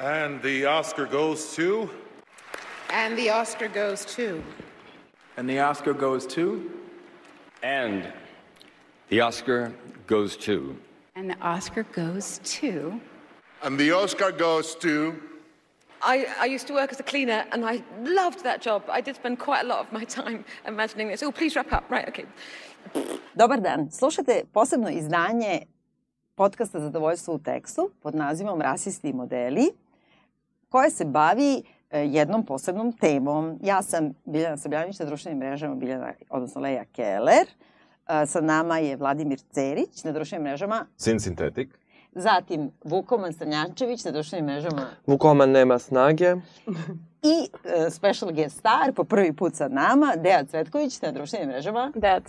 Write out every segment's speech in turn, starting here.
And the Oscar goes to. And the Oscar goes to. And the Oscar goes to. And the Oscar goes to. And the Oscar goes to. And the Oscar goes to. I, I used to work as a cleaner and I loved that job. I did spend quite a lot of my time imagining this. Oh, please wrap up. Right, okay. Dobar dan. Slušate posebno izdanje podcasta Zadovoljstvo u tekstu pod nazivom Rasisti i modeli, koje se bavi e, jednom posebnom temom. Ja sam Biljana Sabljanić na društvenim mrežama, Biljana, odnosno Leja Keller. E, sa nama je Vladimir Cerić na društvenim mrežama. Sin Sintetik. Zatim Vukoman Strnjančević na društvenim mrežama. Vukoman nema snage. I uh, special guest star po prvi put sa nama, Deja Cvetković na društvenim mrežama. Deja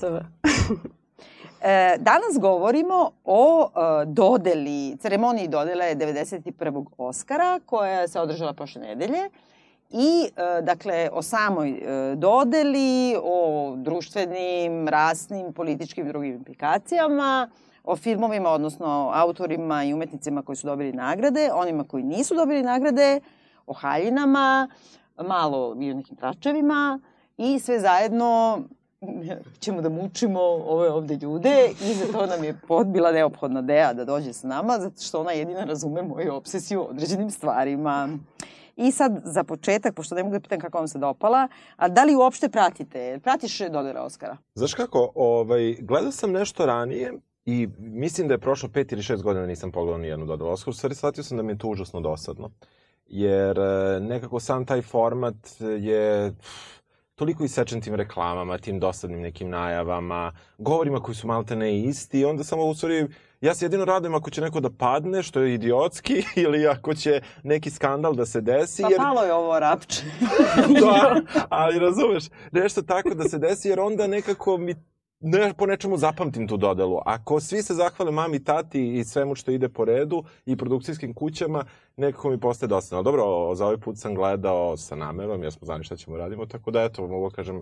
danas govorimo o e, dodeli, ceremoniji dodele 91. Oscara koja se održala prošle nedelje i e, dakle o samoj e, dodeli, o društvenim, rasnim, političkim i drugim implikacijama, o filmovima, odnosno autorima i umetnicima koji su dobili nagrade, onima koji nisu dobili nagrade, o haljinama, malo i o nekim tračevima i sve zajedno ćemo da mučimo ove ovde ljude i za to nam je podbila neophodna Deja da dođe sa nama, zato što ona jedina razume moju obsesiju o određenim stvarima. I sad, za početak, pošto ne mogu da pitam kako vam se dopala, a da li uopšte pratite? Pratiš Dodera Oscara? Znaš kako, ovaj, gledao sam nešto ranije i mislim da je prošlo pet ili šest godina nisam pogledao ni jednu Dodera Oscar. U stvari, shvatio sam da mi je to užasno dosadno. Jer eh, nekako sam taj format je toliko isečen tim reklamama, tim dosadnim nekim najavama, govorima koji su malte ne isti onda samo u stvari ja se jedino radujem ako će neko da padne, što je idiotski, ili ako će neki skandal da se desi. Pa jer... malo je ovo rapče. da, ali razumeš, nešto tako da se desi, jer onda nekako mi ne, po nečemu zapamtim tu dodelu. Ako svi se zahvale mami, tati i svemu što ide po redu i produkcijskim kućama, nekako mi postaje dosta. No, dobro, za ovaj put sam gledao sa namerom, ja smo znali šta ćemo radimo, tako da eto, mogu da kažem,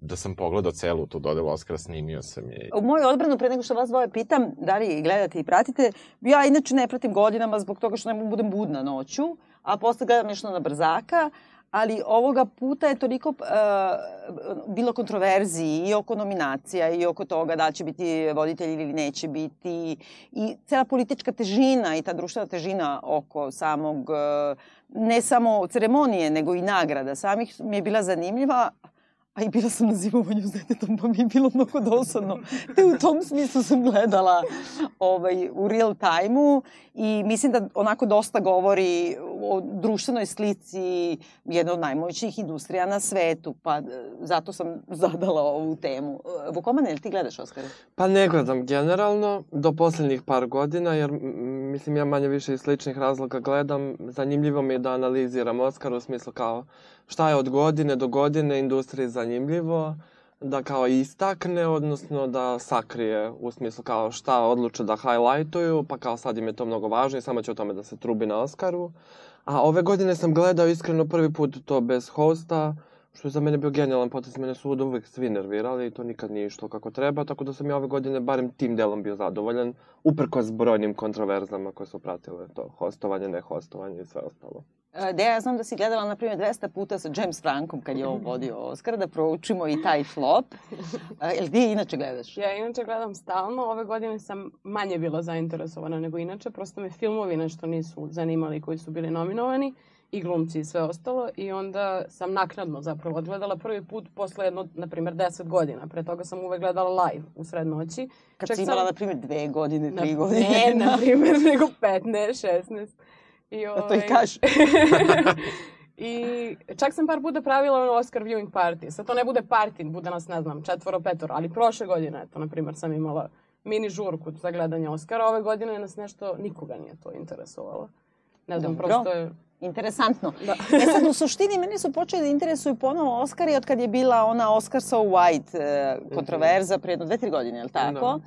da sam pogledao celu tu dodelu Oscara, snimio sam je. U moju odbranu, pre nego što vas dvoje pitam, da li gledate i pratite, ja inače ne pratim godinama zbog toga što ne mogu budem budna noću, a posle gledam nešto na brzaka, ali ovoga puta je toliko uh, bilo kontroverziji i oko nominacija i oko toga da će biti voditelj ili neće biti i cela politička težina i ta društvena težina oko samog uh, ne samo ceremonije nego i nagrada samih mi je bila zanimljiva a i bila sam na zimovanju s detetom, pa mi je bilo mnogo dosadno. Te u tom smislu sam gledala ovaj, u real time-u i mislim da onako dosta govori o društvenoj slici jedne od najmoćnijih industrija na svetu, pa e, zato sam zadala ovu temu. E, Vukomane, ili ti gledaš Oskare? Pa ne gledam generalno, do poslednjih par godina, jer mislim ja manje više iz sličnih razloga gledam. Zanimljivo mi je da analiziram Oskar u smislu kao šta je od godine do godine industriji zanimljivo, da kao istakne, odnosno da sakrije u smislu kao šta odluče da highlightuju, pa kao sad im je to mnogo važno i samo će o tome da se trubi na Oscaru. A ove godine sam gledao iskreno prvi put to bez hosta, što je za mene bio genijalan potez, mene su od uvek svi nervirali i to nikad nije išlo kako treba, tako da sam ja ove godine barem tim delom bio zadovoljan, uprkos brojnim kontroverzama koje su pratile to hostovanje, ne hostovanje i sve ostalo. E, Deja, ja znam da si gledala, na primjer, 200 puta sa James Frankom kad je on vodio Oscar, da proučimo i taj flop. E, jel ti inače gledaš? Ja inače gledam stalno. Ove godine sam manje bila zainteresovana nego inače. Prosto me filmovi nešto nisu zanimali koji su bili nominovani i glumci i sve ostalo. I onda sam naknadno zapravo odgledala prvi put posle jedno, na primjer, 10 godina. Pre toga sam uvek gledala live u sred noći. Kad Čak si imala, sam... na primjer, dve godine, tri na, godine? Ne, na primjer, nego 15, 16. I, ovaj... Da to i kaže. I čak sam par puta pravila ono Oscar viewing party. Sad to ne bude party, bude nas, ne znam, četvoro, petoro, ali prošle godine, eto, na primjer, sam imala mini žurku za gledanje Oscara. Ove godine nas nešto, nikoga nije to interesovalo. Ne znam, Dobro. prosto je... Interesantno. Da. e sad, u suštini, meni su počeli da interesuju ponovo Oscari od kad je bila ona Oscar so white e, kontroverza pre jedno dve, tri godine, je li tako? Da.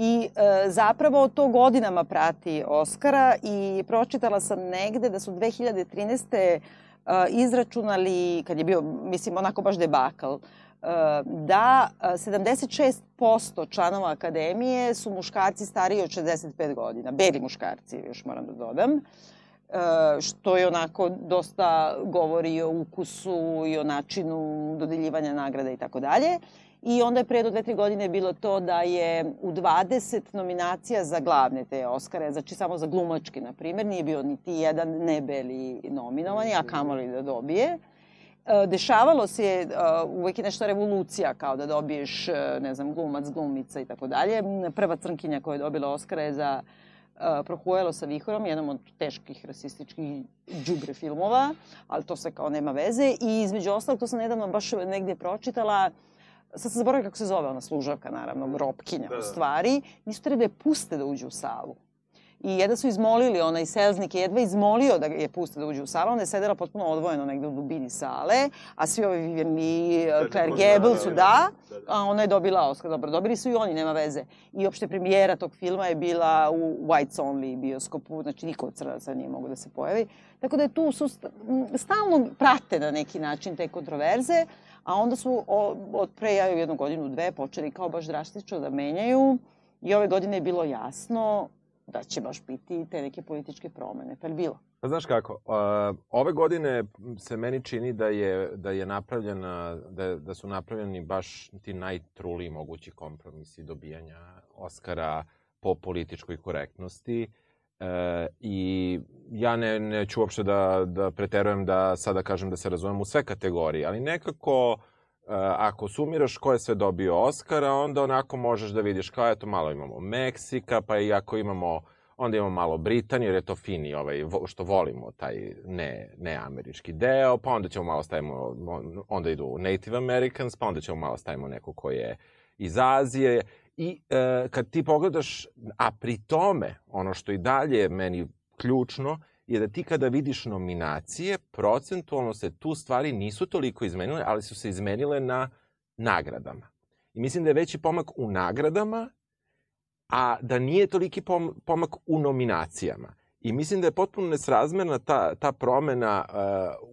I e, zapravo to godinama prati Oscara i pročitala sam negde da su 2013. E, izračunali, kad je bio, mislim, onako baš debakl, e, da 76% članova akademije su muškarci stariji od 65 godina, beli muškarci, još moram da dodam. e, što je onako dosta govori o ukusu i o načinu dodeljivanja nagrada i tako dalje. I onda je pre do dve, tri godine bilo to da je u 20 nominacija za glavne te Oscare, znači samo za glumački, na primjer, nije bio niti jedan nebeli nominovani, a kamoli da dobije. E, dešavalo se je, e, uvek je nešto revolucija, kao da dobiješ, e, ne znam, glumac, glumica i tako dalje. Prva crnkinja koja je dobila Oscara je za Prohuelo sa vihorom, jednom od teških rasističkih džubre filmova, ali to sve kao nema veze. I između ostalog, to sam nedavno baš negdje pročitala, sad sam zaboravila kako se zove ona služavka, naravno, ropkinja da. u stvari, nisu treba da je puste da uđe u salu. I jedva su izmolili, onaj selznik je jedva izmolio da je puste da uđe u salu, onda je sedela potpuno odvojeno negde u dubini sale, a svi ovi Vivian i Claire Gable su da, a ona je dobila Oscar. Dobro, dobili su i oni, nema veze. I opšte premijera tog filma je bila u Whites Only bioskopu, znači niko od crnaca nije mogo da se pojavi. Tako da je tu su stalno prate na neki način te kontroverze, a onda su od pre ja jednu godinu, dve počeli kao baš drastično da menjaju i ove godine je bilo jasno da će baš biti te neke političke promene. Pa je bilo? Pa znaš kako, uh, ove godine se meni čini da je, da je napravljena, da, da su napravljeni baš ti najtruliji mogući kompromisi dobijanja Oscara po političkoj korektnosti. E, I ja ne, neću uopšte da, da preterujem da sada kažem da se razumem u sve kategorije, ali nekako Uh, ako sumiraš ko je sve dobio Oscara, onda onako možeš da vidiš kao eto malo imamo Meksika, pa i ako imamo onda imamo malo Britanije, jer je to fini ovaj, što volimo, taj ne, ne američki deo, pa onda ćemo malo stavimo, onda idu Native Americans, pa onda ćemo malo stavimo neko ko je iz Azije. I e, kad ti pogledaš, a pri tome, ono što i dalje meni ključno, je da ti kada vidiš nominacije, procentualno se tu stvari nisu toliko izmenile, ali su se izmenile na nagradama. I mislim da je veći pomak u nagradama, a da nije toliki pomak u nominacijama. I mislim da je potpuno nesrazmerna ta, ta promena uh,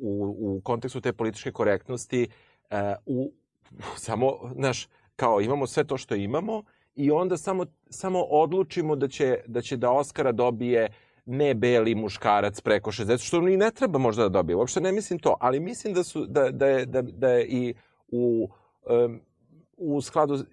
u, u kontekstu te političke korektnosti uh, u, samo, znaš, kao imamo sve to što imamo i onda samo, samo odlučimo da će, da će da Oscara dobije ne beli muškarac preko 60, što ni ne treba možda da dobije. Uopšte ne mislim to, ali mislim da, su, da, da, je, da, da je i u um, u skladu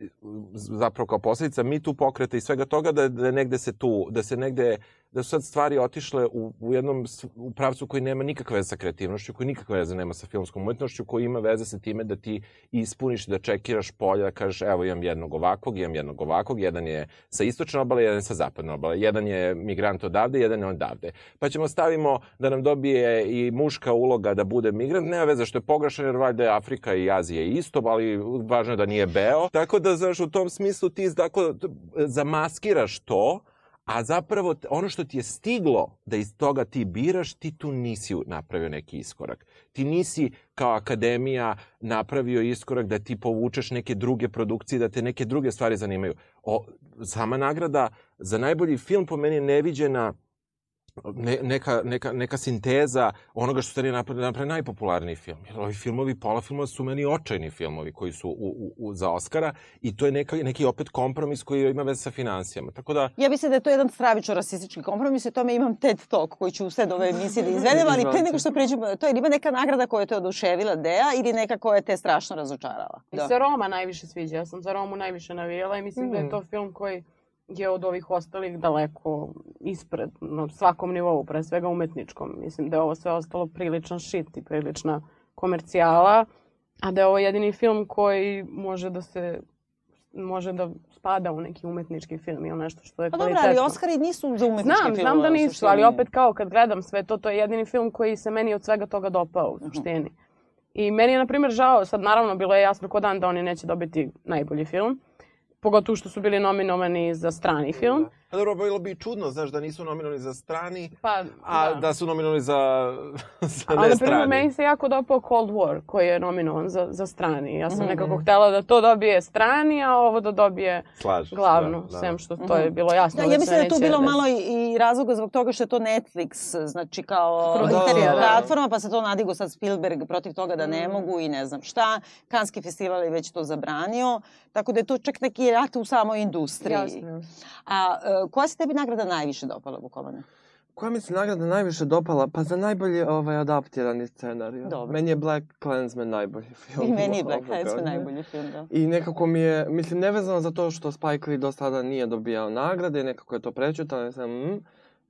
zapravo kao posledica mi tu pokreta i svega toga da, da negde se tu, da se negde da su sad stvari otišle u, u jednom u pravcu koji nema nikakve veze sa kreativnošću, koji nikakve veze nema sa filmskom umetnošću, koji ima veze sa time da ti ispuniš, da čekiraš polja, da kažeš evo imam jednog ovakvog, imam jednog ovakvog, jedan je sa istočne obale, jedan je sa zapadne obale, jedan je migrant odavde, jedan je odavde. Pa ćemo stavimo da nam dobije i muška uloga da bude migrant, nema veze što je pogrešan jer valjda je Afrika i Azija isto, ali važno je da nije beo. Tako da, znaš, u tom smislu ti dakle, zamaskiraš to, a zapravo ono što ti je stiglo da iz toga ti biraš, ti tu nisi napravio neki iskorak. Ti nisi kao akademija napravio iskorak da ti povučeš neke druge produkcije, da te neke druge stvari zanimaju. O, sama nagrada za najbolji film po meni je neviđena ne, neka, neka, neka sinteza onoga što se napravi, napravi najpopularniji film. Jer ovi filmovi, pola filmova su meni očajni filmovi koji su u, u, u, za Oscara i to je neka, neki opet kompromis koji ima veze sa financijama. Tako da... Ja mislim da je to jedan stravično rasistički kompromis i tome imam TED Talk koji ću u sve ove emisije da izvedem, ali pre nego što pređemo, to je ima neka nagrada koja te oduševila Dea ili neka koja te strašno razočarala. Da. Se Roma najviše sviđa, ja sam za Romu najviše navijela i mislim mm. da je to film koji je od ovih ostalih daleko ispred na svakom nivou, pre svega umetničkom. Mislim da je ovo sve ostalo priličan shit i prilična komercijala, a da je ovo jedini film koji može da se može da spada u neki umetnički film ili nešto što je pa kvalitetno. dobro, ali Oscari nisu za umetnički film. Znam, znam da nisu, ali opet kao kad gledam sve to, to je jedini film koji se meni od svega toga dopao u suštini. Uh -huh. I meni je, na primjer, žao, sad naravno bilo je jasno ko dan da oni neće dobiti najbolji film, pogotovo što su bili nominovani za strani film. Pa dobro, bilo bi čudno, znaš, da nisu nominovani za strani, pa, a da. da su nominovani za, za ne strani. Ali, na meni se jako dopao Cold War, koji je nominovan za, za strani. Ja sam mm -hmm. nekako htela da to dobije strani, a ovo da dobije Slažeš, glavnu, da, da. sem što to je bilo jasno. Da, ja mislim da je tu bilo malo i, i razloga zbog toga što je to Netflix, znači kao da, platforma, pa se to nadigo sad Spielberg protiv toga da ne mm. mogu i ne znam šta. Kanski festival je već to zabranio, tako da je to čak neki rat u samoj industriji. Jasno. A koja se tebi nagrada najviše dopala, Vukovane? Koja mi se nagrada najviše dopala? Pa za najbolji ovaj, adaptirani scenarij. Dobro. Meni je Black Klansman najbolji film. I meni je Black godine. najbolji film, da. I nekako mi je, mislim, nevezano za to što Spike Lee do sada nije dobijao nagrade nekako je to prečutano, sam, mm,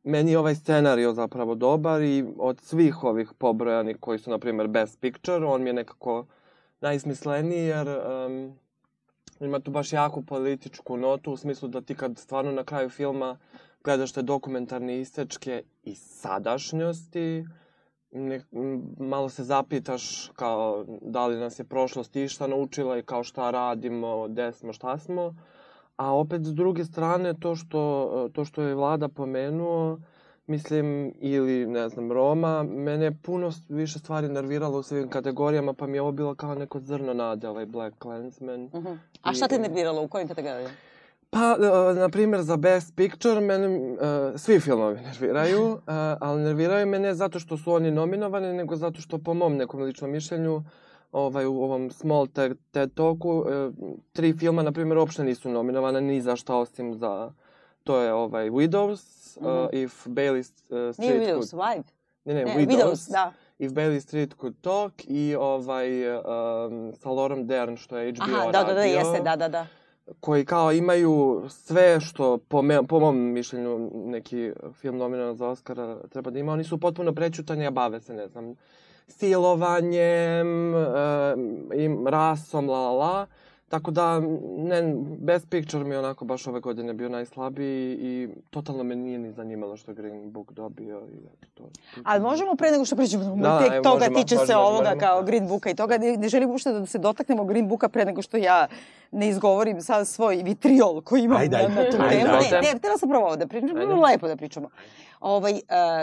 meni je ovaj scenario zapravo dobar i od svih ovih pobrojanih koji su, na primjer, Best Picture, on mi je nekako najsmisleniji jer um, ima tu baš jaku političku notu u smislu da ti kad stvarno na kraju filma gledaš te dokumentarne istečke i sadašnjosti, ne, malo se zapitaš kao da li nas je prošlost išta naučila i kao šta radimo, gde smo, šta smo. A opet s druge strane to što, to što je vlada pomenuo, mislim, ili ne znam, Roma, mene je puno više stvari nerviralo u svim kategorijama, pa mi je ovo bilo kao neko zrno nade, ovaj Black Klansman. Mhm. A šta te nerviralo? U kojim kategorijama? Pa, e, na primjer, za Best Picture mene e, svi filmovi nerviraju, e, ali nerviraju me ne zato što su oni nominovani, nego zato što po mom nekom ličnom mišljenju ovaj, u ovom Small TED, Talku e, tri filma, na primjer, uopšte nisu nominovane ni za šta osim za... To je ovaj Widows, Mhm. uh, If Bailey uh, Street Nije Could... Widows, Wife. Ne, ne, Ne, Widows. Widows, da. If Bailey Street Could Talk i ovaj um, sa Lauren Dern, što je HBO Aha, da, da, da, radio jeste, da, da, da. koji kao imaju sve što po, me, po mom mišljenju neki film nominovan za Oscara treba da ima, oni su potpuno prećutani, a bave se, ne znam, silovanjem, e, im, rasom, la, la, la. Tako da, ne, Best Picture mi je onako baš ove godine bio najslabiji i totalno me nije ni zanimalo što je Green Book dobio. I eto, to. Ali možemo pre nego što pređemo na Da, tek toga možemo, tiče se možemo, ovoga možemo. kao Green Booka i toga. Ne, ne želim uopšte da se dotaknemo Green Booka pre nego što ja ne izgovorim sad svoj vitriol koji imam Ajde, na, ajde. na tu Ajde, temu. ajde. Ne, ne, htjela sam prvo ovo da pričam, Ajde. lepo da pričamo. Ovaj, uh,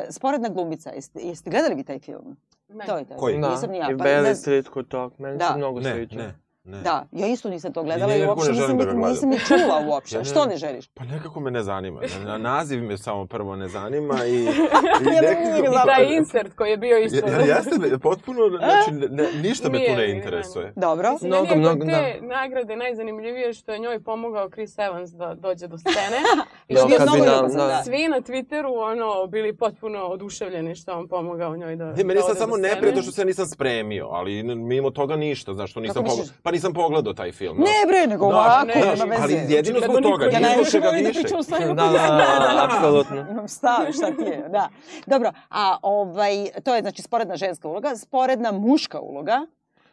sporedna glumica, jeste, jeste gledali vi taj film? Ne. To je taj. Koji? Da, Nisam ni ja. Pa ne- Street Talk, meni Da. se mnogo sviđa. ne, ne. Da, ja isto nisam to gledala i uopšte ne nisam, da gledam. nisam ni čula uopšte. Ja ne- Što ne želiš? Pa nekako me ne zanima. Na, naziv me samo prvo ne zanima i, i Ja ne nekako... da I taj insert koji je bio isto. Ja, jeste me, potpuno, znači, ne, ne, ništa me tu ne interesuje. Dobro. Mislim, Mnogo, meni je kod mnogo, te nagrade najzanimljivije što je njoj pomogao Chris Evans da dođe do scene. I Da, što kad su mnogo nam- ljubazan, da. svi na Twitteru ono, bili potpuno oduševljeni što je on pomogao njoj da, Ne, meni da sad samo ne to što se nisam spremio, ali mimo toga ništa, znaš, što nisam misliš? Pa nisam pogledao taj film. Ne bre, nego Znaš, ovako, ne, nema veze. Ali jedino zbog toga, Ja čega volim da više. o stvarima Da, da, da, apsolutno. Imam stav, šta ti je, da. Dobro, a ovaj, to je znači sporedna ženska uloga, sporedna muška uloga,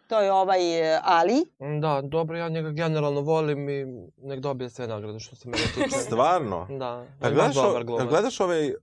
to je ovaj Ali. Da, dobro, ja njega generalno volim i nek dobije sve nagrade što se mene tiče. Stvarno? Da, Pa gledaš, o- gledaš ovaj...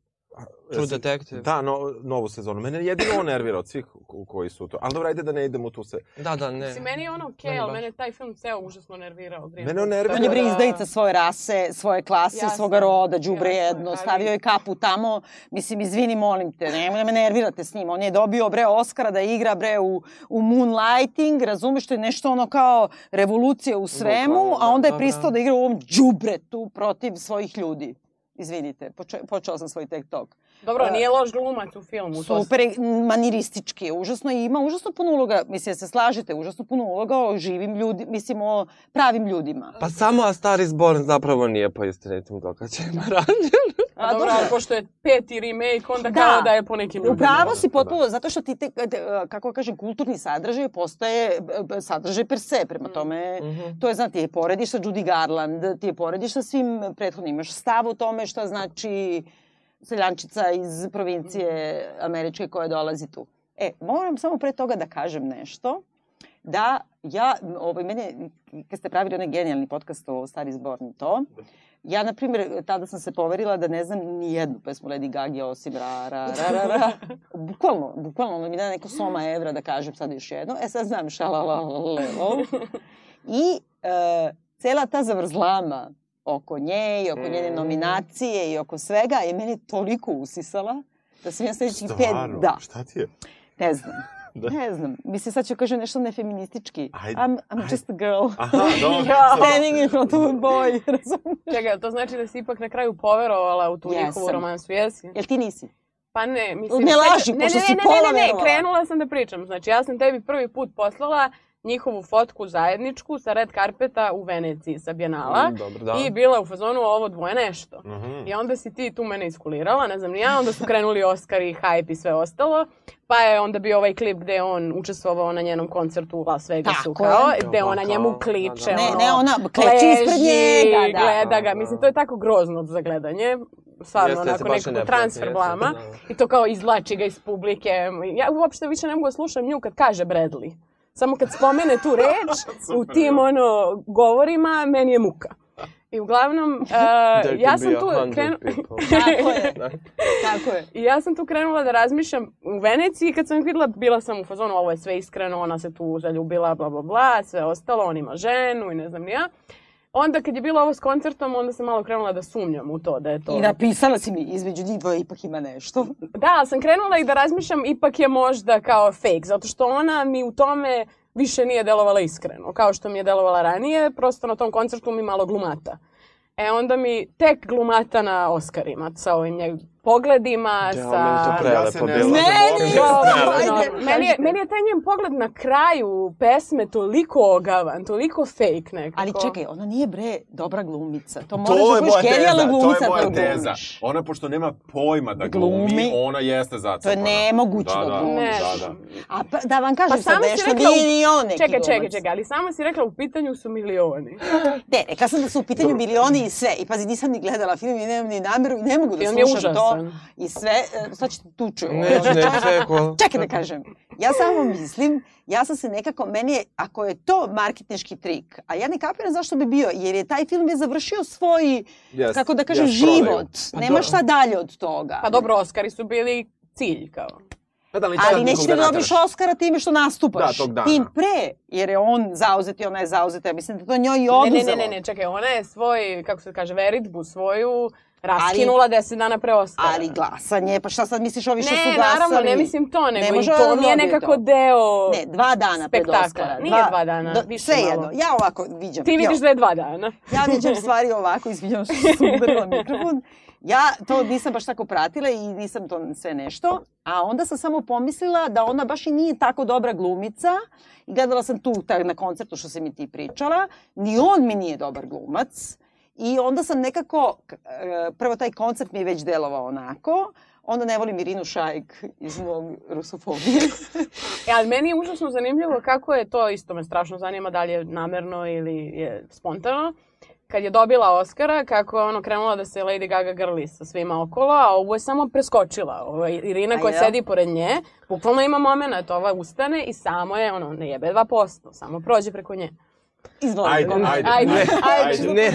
True Detective. Da, no, novu sezonu. Mene jedino on nervira od svih ko- koji su to. Ali dobro, ajde da ne idemo tu se. Da, da, ne. Mislim, meni je ono okej, Meni ali mene je taj film ceo užasno nervirao. Green Mene on nervira. On je bre Da. izdajica svoje rase, svoje klase, Jasno, svoga roda, jasno, jedno, ali- stavio je kapu tamo. Mislim, izvini, molim te, nemoj da me nervirate s njim. On je dobio bre Oscara da igra bre u, u Moonlighting, razumeš, to je nešto ono kao revolucija u svemu, a onda je da, pristao da. igra u ovom đubretu protiv svojih ljudi. Izvinite, poče, počela sam svoj TikTok. Dobro, nije loš glumac u filmu. to Super, je, maniristički je, užasno i ima užasno puno uloga, mislim, da se slažete, užasno puno uloga o živim ljudi, mislim, o pravim ljudima. Pa samo A Star is Born zapravo nije po istinitim događajima rađen. A dobro, ali pošto je peti remake, onda Da. kao da je po nekim ljudima. Upravo si potpuno, zato što ti, te, kako kažem, kulturni sadržaj postaje e, sadržaj per se, prema tome, Mhm. to je, znati, ti je porediš sa Judy Garland, ti je porediš sa svim prethodnim, imaš stav o tome šta znači seljančica iz provincije američke koja dolazi tu. E, moram samo pre toga da kažem nešto, da ja, ovaj, mene, kad ste pravili onaj genijalni podcast o Star is Born i to, ja, na primjer, tada sam se poverila da ne znam ni jednu pesmu Lady Gaga osim ra, ra, ra, ra, ra. Bukvalno, bukvalno, ono mi da neko soma evra da kažem sad još jedno. E sad znam šalalalelo. I e, cela ta zavrzlama oko nje i oko njene nominacije i oko svega je meni toliko usisala da sam ja sledećih pet... Stvarno? Da, Šta ti je? ne znam. Da. Ne znam. Mislim, sad ću kažem nešto nefeministički. Ajde, I'm, I'm ajde. just a girl. Aha, dobro. Ja. Standing in front of a boy. Razumiješ? Čekaj, to znači da si ipak na kraju poverovala u tu Jesam. njihovu romansu, jesi? Jel ti nisi? Pa ne, mislim... Ne laži, ne, pošto ne, si ne, pola ne, ne, ne, verovala. krenula sam da pričam. Znači, ja sam tebi prvi put poslala njihovu fotku zajedničku sa red karpeta u Veneciji sa Bijenala. Mm, dobro, da. I bila u fazonu ovo dvoje nešto. Mhm. I onda si ti tu mene iskulirala, ne znam ni ja, onda su krenuli Oscari, hype i sve ostalo. Pa je onda bio ovaj klip gde je on učestvovao na njenom koncertu u Las Vegasu, Tako kao, je. gde ona kao, njemu da, kliče, da. Ne, ono, ne, ona kleči ispred njega, da. gleda ga. Da, Mislim, da. to je tako grozno za gledanje. Stvarno, Jeste, onako jeste, nekako neprijatno, transfer jeste, blama. da. I to kao izvlači ga iz publike. Ja uopšte više ne mogu da slušam nju kad kaže Bradley. Samo kad spomene tu reč u tim ono govorima, meni je muka. I uglavnom, uh, ja can sam tu krenula... Tako je, Da. tako je. I ja sam tu krenula da razmišljam u Veneciji, kad sam ih videla, bila sam u fazonu, ovo je sve iskreno, ona se tu zaljubila, bla, bla, bla, sve ostalo, on ima ženu i ne znam ni ja. Onda kad je bilo ovo s koncertom, onda sam malo krenula da sumnjam u to, da je to... I napisala si mi, između njih dvoje ipak ima nešto. Da, sam krenula i da razmišljam, ipak je možda kao fake, zato što ona mi u tome više nije delovala iskreno, kao što mi je delovala ranije, prosto na tom koncertu mi malo glumata. E onda mi tek glumata na Oscarima sa ovim njeg pogledima, Ja, sa... to Ja se prelepo ne bilo. Meni Ajde, dobro. meni, je, meni je taj njen pogled na kraju pesme toliko ogavan, toliko fake nekako. Ali čekaj, ona nije bre dobra glumica. To moraš To da je budeš moja genijalna teza, to je da moja to teza. glumiš. Ona pošto nema pojma da glumi, Glumi. ona jeste zacapana. To je nemoguće da da, glumiš. Ne. Da, da. A pa, da vam kažem Pa sad nešto, rekla nije ni on neki Čekaj, čekaj, čekaj, ali sama si rekla u pitanju su milioni. Ne, rekla sam da su u pitanju milioni i sve. I pazi, nisam ni gledala film i nemam ni nameru i ne mogu da slušam to. I sve, e, sad ćete tu čuju. Neću, neću, čekaj. Čekaj da kažem. Ja samo mislim, ja sam se nekako, meni je, ako je to marketnički trik, a ja ne kapiram zašto bi bio, jer je taj film je završio svoj, Jest, kako da kažem, prodaju. život. Pa Nema šta dalje od toga. Pa dobro, Oscari su bili cilj, kao. Pa da, ali, nećeš da dobiš. Oscara time što nastupaš. Da, tog dana. Tim pre, jer je on zauzet i ona je zauzeta. Ja mislim da to njoj i Ne, oduzelo. ne, ne, ne, ne, čekaj, ona je svoj, kako se kaže, veritbu svoju raskinula deset dana pre Oscara. Ali glasanje, pa šta sad misliš ovi što su Ne, glasali? naravno, ne mislim to, nego i može to mi je nekako to. deo Ne, dva dana pred spektakla. Oscara. Nije dva dana, više Sve malo. jedno, ja ovako viđam. Ti vidiš da je dva dana. Ja viđam stvari ovako, izvinjam što sam udarila mikrofon. Ja to nisam baš tako pratila i nisam to sve nešto. A onda sam samo pomislila da ona baš i nije tako dobra glumica. I gledala sam tu taj, na koncertu što si mi ti pričala. Ni on mi nije dobar glumac. I onda sam nekako, e, prvo taj koncert mi je već delovao onako. Onda ne volim Irinu Šajk iz mog rusofobije. E, ali meni je užasno zanimljivo kako je to, isto me strašno zanima da li je namerno ili je spontano, kad je dobila Oscara, kako je ono krenula da se Lady Gaga grli sa svima okolo, a ovo je samo preskočila. Ovo je Irina koja sedi pored nje, bukvalno ima moment, ova ustane i samo je, ono, ne jebe 2%, samo prođe preko nje. Izvolite. Ajde, ajde. Ajde, Ne, ajde. Ne,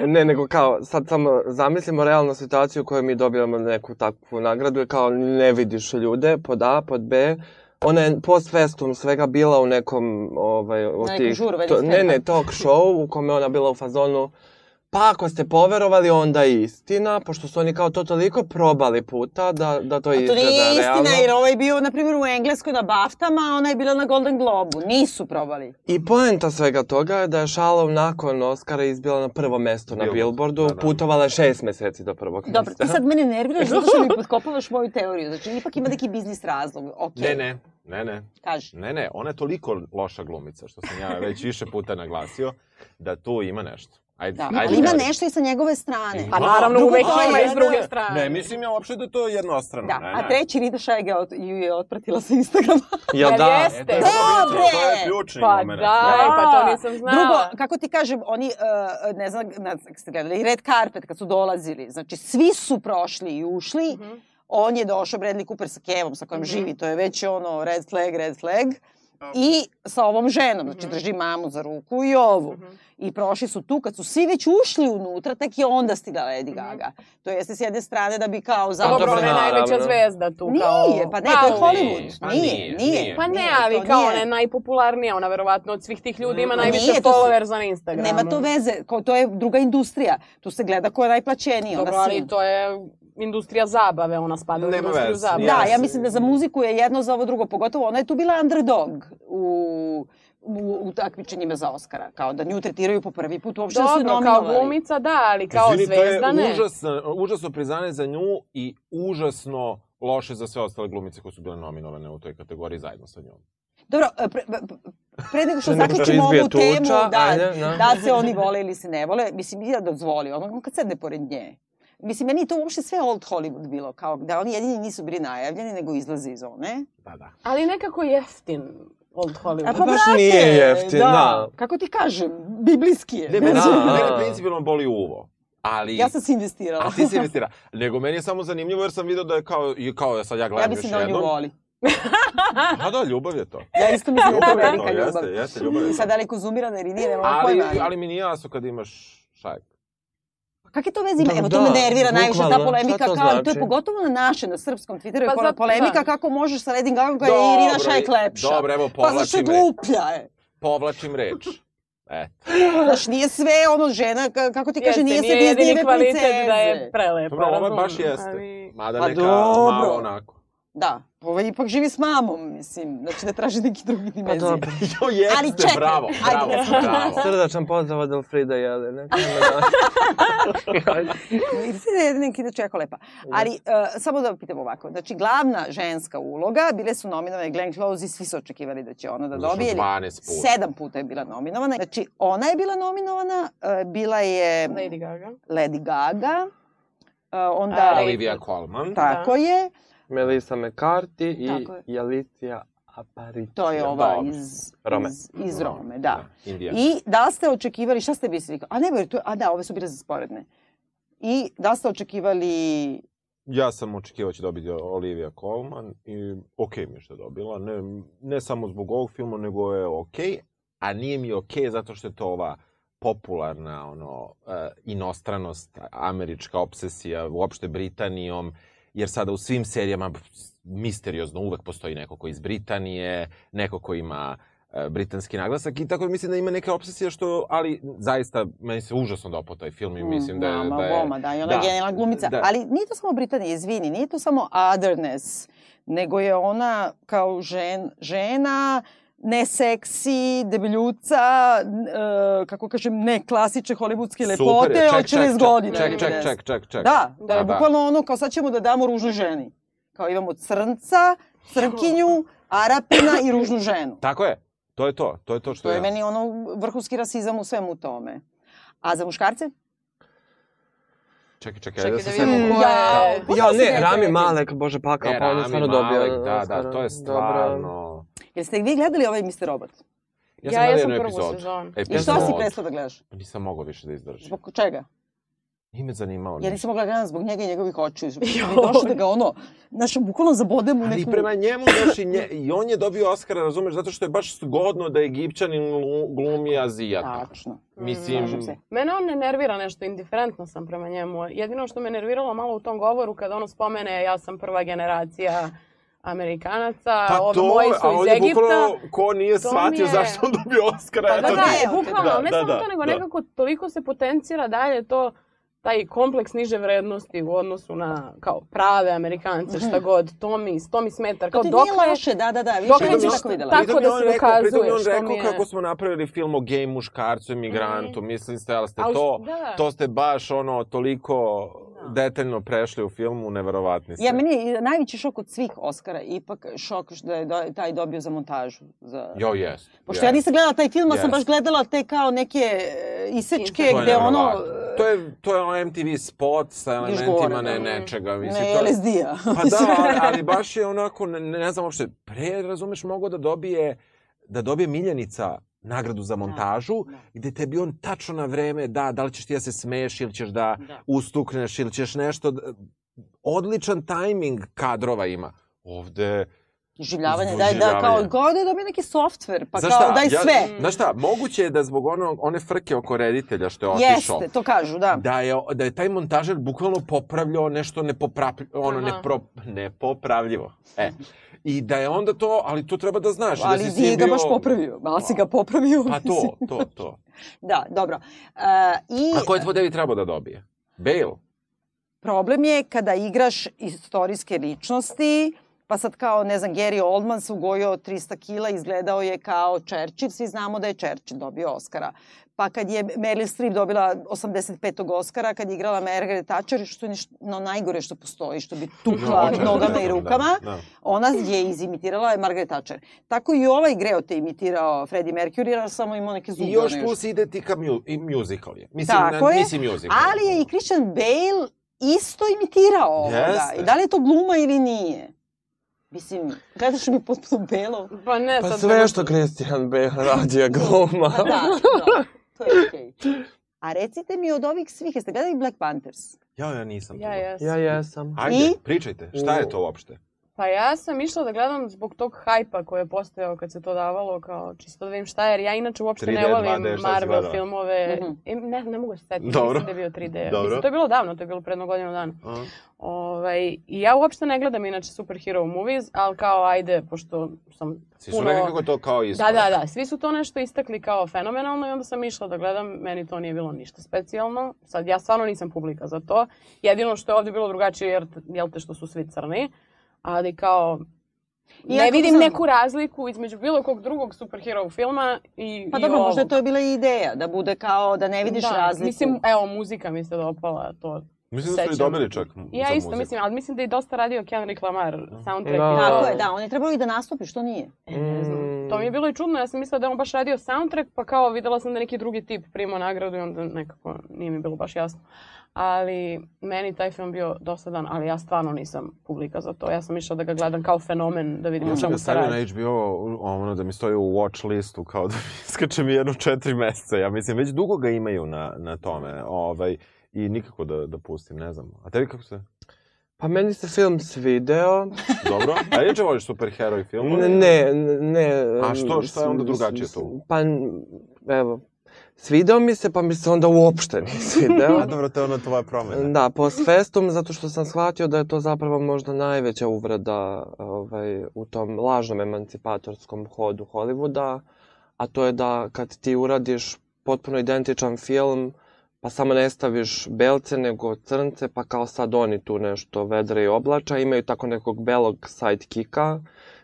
ne, ne, nego kao, sad samo zamislimo realnu situaciju u kojoj mi dobijamo neku takvu nagradu i kao ne vidiš ljude, pod A, pod B, ona je post festum svega bila u nekom, ovaj, od nekom tih, to, ne, ne, talk show u kome je ona bila u fazonu, pa ako ste poverovali, onda je istina, pošto su oni kao to toliko probali puta da, da to A to izgleda nije realno. istina, jer ovaj je bio, na primjer, u Engleskoj na Baftama, a ona je bila na Golden Globu. Nisu probali. I poenta svega toga je da je Shallow nakon Oscara izbila na prvo mesto na Billboard, Billboardu, da, da. putovala je šest meseci do prvog Dobro, mesta. ti sad mene nerviraš zato što mi potkopavaš moju teoriju. Znači, ipak ima neki biznis razlog. Ok, Ne, ne, ne, ne. kaži. Ne, ne, ona je toliko loša glumica, što sam ja već više puta naglasio, da tu ima nešto. Ajde, Da, ajde. ali ima nešto i sa njegove strane. Pa naravno, uvek to je, ima i s da, druge da. strane. Ne, mislim ja uopšte da je to jednostrano. Da, ne, a ne. treći Rita Šajg je od- ju je otpratila sa Instagrama. Jel da? jeste? E, to je Dobre! To je ključni Pa moment. da, pa to nisam znala. Drugo, kako ti kažem, oni, uh, ne znam, na, ste gledali, red carpet kad su dolazili, znači svi su prošli i ušli, Mhm. on je došao, Bradley Cooper sa Kevom sa kojom živi, to je već ono red flag, red flag, i sa ovom ženom, znači Mhm. drži mamu za ruku i ovu. I prošli su tu, kad su svi već ušli unutra, tek je onda stigla Lady Gaga. To jeste s jedne strane da bi kao Pa zapravo... dobro, ona je najveća zvezda tu. kao... Nije, pa ne, to je Pa, Hollywood. Pa Nije, nije, nije. nije. Pa ne, ali kao ona je najpopularnija, ona verovatno od svih tih ljudi ima Ma najviše followers na Instagramu. Nema to veze, to je druga industrija. Tu se gleda ko je najplaćeniji. Dobro, ona ali to je industrija zabave, ona spada u Nema industriju veze, zabave. Da, ja mislim da za muziku je jedno za ovo drugo, pogotovo ona je tu bila underdog u, u, u takmičenjima za Oscara. Kao da nju tretiraju po prvi put, uopšte da su Dobro, kao nominovali. glumica da, ali kao Izvini, zvezda to ne. je užasno, užasno priznanje za nju i užasno loše za sve ostale glumice koje su bile nominovane u toj kategoriji zajedno sa njom. Dobro, e, pre, pre, pre nego što što zaključimo ovu temu, tuča, da, ajde, da. da se oni vole ili se ne vole, mislim, ja dozvolio, ono kad sedne pored nje. Mislim, meni je to uopšte sve old Hollywood bilo, kao da oni jedini nisu bili najavljeni, nego izlaze iz one. Da, da. Ali nekako jeftin Old Hollywood. A pa, baš brate, nije jeftin, da. Kako ti kažem, biblijski je. Ne, mene, Da. mene principijalno boli uvo. Ali... Ja sam se investirala. A ti si investira. Nego meni je samo zanimljivo jer sam vidio da je kao, kao ja sad ja gledam Ja mislim još da on nju jednom. voli. A da, ljubav je to. Ja isto mislim da je to velika ljubav. jeste, jeste, ljubav je to. Sad da li konzumirana ili nije, nema Ali, pojma. ali mi nije jasno kad imaš šajk. Kakve to veze ima? Da, Evo, to me da, nervira najviše ta polemika, to kao, to je znači? pogotovo na naše, na srpskom Twitteru, Pa pa zato- polemika da. kako možeš sa Lady Gaga je Irina Šajk lepša. Dobro, evo Pa zašto je povlačim reč. gluplja je? Povlačim reč. Eto. Znaš, nije sve ono žena, ka- kako ti kaže, Jeste, nije sve nije jedini Disneyve kvalitet princeze. da je prelepa, Dobro, ovo baš jeste. ali- Mada Pa neka dobro. malo onako. Da, ovo ipak živi s mamom, mislim, znači da traži neki drugi Pa dimenzije. dobro. Jo, jeste, Ali čekaj, bravo, ajde bravo, da smo tu. bravo. Srdačan pozdrav od Elfrida Jelene. Vidite da je neki da jako lepa. Ali, uh, samo da pitam ovako. Znači, glavna ženska uloga, bile su nominovane Glenn Close i svi su očekivali da će ona da dobije. 12 puta? Sedam puta je bila nominovana. Znači, ona je bila nominovana, uh, bila je Lady Gaga. Lady Gaga, uh, onda... Olivia Colman. Tako je. Melissa McCarthy i Tako je. Jalicija Aparicio. To je ova Dobro. iz, Rome. iz, iz Rome, da. Indija. I da li ste očekivali, šta ste mislili? A ne, to, a da, ove su bile za sporedne. I da li ste očekivali Ja sam očekivao će dobiti Olivia Colman i okej mi je što je dobila. Ne, ne samo zbog ovog filma, nego je okej. A nije mi okej zato što je to ova popularna ono uh, inostranost, američka obsesija uopšte Britanijom, jer sada u svim serijama misteriozno uvek postoji neko ko iz Britanije, neko ko ima e, britanski naglasak i tako da mislim da ima neka obsesija što, ali zaista meni se užasno dopao taj film i mislim da je... Mama, da je Boma, da, i ona je genijalna glumica. da. Ali nije to samo Britanija, izvini, nije to samo otherness, nego je ona kao žen, žena, ne seksi, debeljuca, e, kako kažem, ne klasične hollywoodske lepote je, od ček, ček, 40 godina. ček, ček, 50. ček, ček, ček. Da, da, je Da, da. bukvalno ono kao sad ćemo da damo ružnu ženi. Kao imamo crnca, crnkinju, arapina i ružnu ženu. Tako je. To je to. To je to što To je ja. meni ono vrhunski rasizam u svemu tome. A za muškarce? Čekaj, čekaj, ajde da se Čekaj da vidimo setim. ko Ja, je... Možda Ja, ne, Rami. Malek, Bože pakao, E, pa on je Rami stvarno Malek, dobio. Da, da, to je Dobro. Jeste vi gledali ovaj Mr. Robot? Ja Ja sam gledao jednu prvu epizodu. sezonu. I što si prestao da gledaš? Nisam mogao više da izdržim. Zbog čega? Nije me zanimalo. Ja nisam mogla da gledam zbog njega i njegovih očiju. Mi došli da ga ono, znaš, bukvalno zabodem u Ali neku... prema njemu, znaš, i, nje, i on je dobio Oscara, razumeš, zato što je baš zgodno da Egipćanin glu- glumi Azijata. Tačno. Mislim, se. Mene on ne nervira nešto, indiferentna sam prema njemu. Jedino što me nerviralo malo u tom govoru kada ono spomene ja sam prva generacija Amerikanaca, pa ovi to, moji a su iz Egipta. bukvalno, ko nije To shvatio je- zašto on dobio Oscara. Pa eto da, da, ti. je, bukvalno, Da, ne da, samo da, to, nego da. nekako toliko se potencira dalje to taj kompleks niže vrednosti u odnosu na kao prave Amerikance, šta god, to mi, to mi smeta. To Kao, ti dokle, nije loše, da, da, da, više dokle nisam ćeš tako videla. tako da se rekao- Pritom je on to rekao je- kako smo napravili film o gej muškarcu i migrantu. Mislim ste, ali ste A to, da. to ste baš ono toliko detaljno prešli u filmu, neverovatni ste. Ja, meni je najveći šok od svih Oscara ipak šok što je do- taj dobio za montažu. Za... Jo, jest. Pošto ja nisam gledala taj film, ali sam baš gledala te kao neke e, isečke To gde ono... To je, to je ono MTV spot sa elementima ne, da. nečega. Mislim, Ne to LSD-a. Pa da, ali, ali baš je onako, ne, ne znam uopšte, pre, razumeš, mogao da dobije, da dobije Miljenica nagradu za montažu, da. gde tebi on tačno na vreme da, da li ćeš ti da se smeješ ili ćeš da, Da. ustukneš ili ćeš nešto, odličan tajming kadrova ima. Ovde, Iživljavanje, daj da, kao, kao da je dobio neki softver, pa Znaš kao šta, daj ja- sve. Znaš šta, moguće je da zbog ono, one frke oko reditelja što je otišao, Jeste, to kažu, da. da je, da je taj montažer bukvalno popravljao nešto nepopravljivo, ono nepro, nepopravljivo. E. I da je onda to, ali to treba da znaš. da Ali si s nije ga bio- baš popravio. Malo si ga popravio. Pa to, to, to. Da, dobro. Uh, I A ko je tvoj David trebao da dobije? Bale? problem je kada igraš istorijske ličnosti Pa sad kao, ne znam, Gary Oldman se ugojio 300 kila, izgledao je kao Churchill, svi znamo da je Churchill dobio Oscara. Pa kad je Meryl Streep dobila 85. Oscara, kad je igrala Margaret Thatcher, što je no, najgore što postoji, što bi tukla Da, nogama da, i da, rukama, da. ona je izimitirala Margaret Thatcher. Tako i ovaj greo te imitirao Freddie Mercury, ali samo imao neke zube. I još plus ide ti ka mu, i musical je. Mislim, Tako na, je, mislim musical. ali je i Christian Bale isto imitirao ovoga. Jeste. I da li je to gluma ili nije? Mislim, gledaš mi potpuno belo. Pa ne, Pa sad sve što Christian Bale radi je gluma. Pa da, da, to je okej. A recite mi od ovih svih, jeste gledali Black Panthers? Ja, ja nisam. Ja jesam. Ja jesam. Ajde, I? pričajte, šta je to uopšte? Pa ja sam išla da gledam zbog tog hajpa koji je postojao kad se to davalo, kao čisto da vidim šta je, jer ja inače uopšte 3D, ne volim 2D, šta si Marvel filmove. Mhm. I Ne, ne mogu se setiti, Dobro. mislim da je bio 3D. Dobro. Mislim, to je bilo davno, to je bilo predno godinu dana. Aha. Ovaj, I ja uopšte ne gledam inače superhero movies, ali kao ajde, pošto sam Svi su puno... nekako to kao Da, iskorak. da, da. Svi su to nešto istakli kao fenomenalno i onda sam išla da gledam. Meni to nije bilo ništa specijalno. Sad, ja stvarno nisam publika za to. Jedino što je ovdje bilo drugačije, jer, jel te, što su svi crni. Ali kao, ne Iako vidim sam- neku razliku između bilo kog drugog superhero filma i Pa i dobro, možda je ovog. to bila i ideja, da bude kao da ne vidiš da, razliku. Mislim, evo, muzika mi se dopala, to Mislim da su i dobili čak Ja za isto muziku. mislim, ali mislim da je dosta radio Kendrick Lamar soundtrack. Da. i Tako je, da, on je trebalo i da nastupi, što nije? E, ne znam. To mi je bilo i čudno, ja sam mislila da je on baš radio soundtrack, pa kao videla sam da neki drugi tip primao nagradu i onda nekako nije mi bilo baš jasno. Ali meni taj film bio dosadan, ali ja stvarno nisam publika za to. Ja sam išla da ga gledam kao fenomen, da vidim Ja o sam čemu ga se stavio radi. na HBO, ono da mi stoji u watch listu, kao da mi iskače mi jedno četiri meseca. Ja mislim, već dugo ga imaju na, na tome. Ovaj, I nikako da, da pustim, ne znam. A tebi kako se? Pa meni se film svideo. Dobro? A inače voliš superheroj film? Ne, ne, ne. A što- što je onda drugačije tu? Pa, evo, svideo mi se, pa mi se onda uopšte nije svideo. A dobro, to je ona tvoja promena. Da, post festum, zato što sam shvatio da je to zapravo možda najveća uvreda ovaj, u tom lažnom emancipatorskom hodu Hollywooda, a to je da kad ti uradiš potpuno identičan film, pa samo ne staviš belce nego crnce, pa kao sad oni tu nešto vedre i oblača, imaju tako nekog belog sidekicka,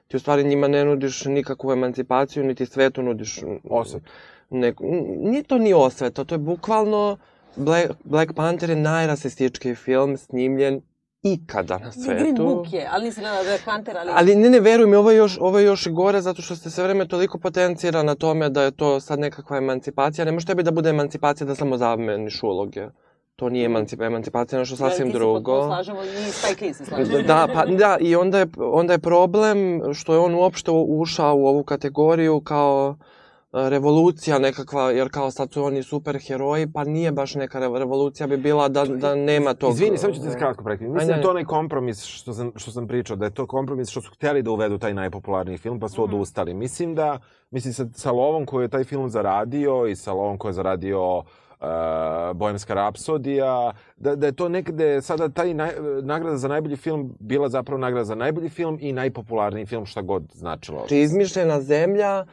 ti u stvari njima ne nudiš nikakvu emancipaciju, niti svetu nudiš... Osvetu. Neku, nije to ni osveta, to je bukvalno Black, Black Panther je najrasističkiji film snimljen ikada na Green svetu. Book je, ali nisam gledala Black Panther, ali... Ali ne, ne, veruj mi, ovo je, još, ovo je još i gore zato što se sve vreme toliko potencira na tome da je to sad nekakva emancipacija. Ne može tebi da bude emancipacija da samo zameniš uloge. To nije emancip, emancipacija, je nešto sasvim Ti se drugo. potpuno slažemo i Spike Lee se slaže. Da, pa da, i onda je, onda je problem što je on uopšte ušao u ovu kategoriju kao revolucija nekakva, jer kao sad su oni superheroji, pa nije baš neka re- revolucija bi bila da, da nema tog... Izvini, samo ću ti se kratko prekiti. Mislim da je to onaj kompromis što sam, što sam pričao, da je to kompromis što su htjeli da uvedu taj najpopularniji film, pa su odustali. Mislim da, mislim sa, sa lovom koju je taj film zaradio i sa lovom koju je zaradio uh, Bojemska rapsodija, da, da je to nekde sada taj naj, nagrada za najbolji film bila zapravo nagrada za najbolji film i najpopularniji film, šta god značilo. Znači, izmišljena zemlja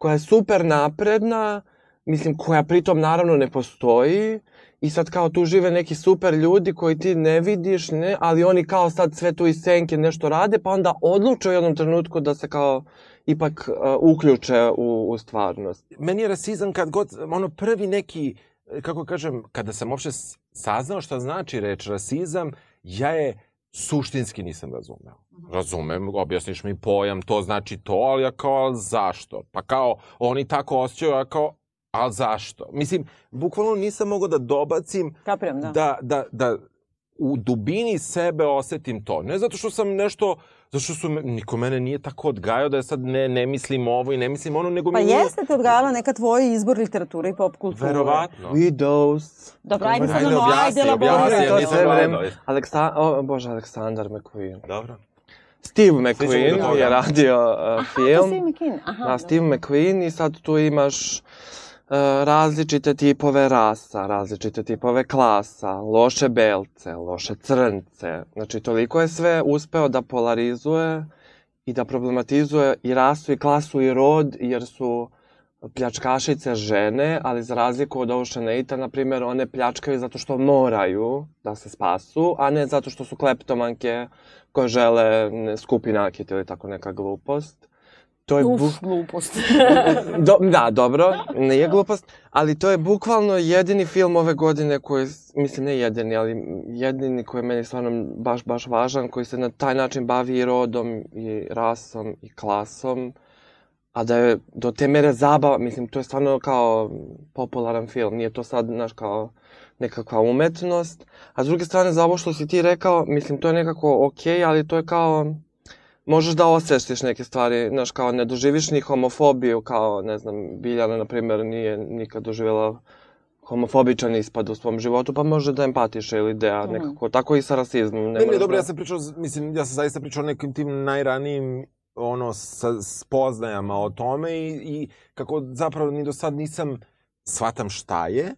koja je super napredna, mislim, koja pritom naravno ne postoji, i sad kao tu žive neki super ljudi koji ti ne vidiš, ne, ali oni kao sad sve tu iz senke nešto rade, pa onda odluče u jednom trenutku da se kao ipak uh, uključe u, u stvarnost. meni je rasizam kad god, ono prvi neki, kako kažem, kada sam uopšte saznao šta znači reč rasizam, ja je suštinski nisam razumeo. Razumem, objasniš mi pojam, to znači to, ali ja kao, ali zašto? Pa kao, oni tako osjećaju, ja kao, ali zašto? Mislim, bukvalno nisam mogao da dobacim Kapiram, da. da, da, da u dubini sebe osetim to. Ne zato što sam nešto, zato što su, me- niko mene nije tako odgajao da ja sad ne, ne mislim ovo i ne mislim ono, nego Pa mi nije... jeste te odgajala neka tvoj izbor literature i pop kulture. Verovatno. Widows. Dobro, ajde sad Ajde, ono, objasni, ajde, objasni, elaboriraj. ja nisam sve vreme. gledao. Aleksa... O, bože, Aleksandar McQueen. Dobro. Steve McQueen je radio uh, film. Steve McKean. Aha, Da, Steve McQueen i sad tu imaš različite tipove rasa, različite tipove klasa, loše belce, loše crnce. Znači, toliko je sve uspeo da polarizuje i da problematizuje i rasu i klasu i rod, jer su pljačkašice žene, ali za razliku od Ocean 8 na primjer, one pljačkaju zato što moraju da se spasu, a ne zato što su kleptomanke koje žele skupi nakit ili tako neka glupost. To je Uf, glupost. Do, da, dobro, nije glupost, ali to je bukvalno jedini film ove godine koji, mislim ne jedini, ali jedini koji je meni stvarno baš, baš važan, koji se na taj način bavi i rodom, i rasom, i klasom, a da je do te mere zabava, mislim, to je stvarno kao popularan film, nije to sad, znaš, kao nekakva umetnost, a s druge strane, za ovo što si ti rekao, mislim, to je nekako okej, okay, ali to je kao, možeš da osvestiš neke stvari, znaš, kao ne doživiš ni homofobiju, kao, ne znam, Biljana, na primjer, nije nikad doživjela homofobičan ispad u svom životu, pa može da empatiše ili da Mhm. nekako, tako i sa rasizmom. Ne, ne, moraš dobro, da- ja sam pričao, mislim, ja sam zaista pričao o nekim tim najranijim ono, sa spoznajama o tome i, i kako zapravo ni do sad nisam, shvatam šta je,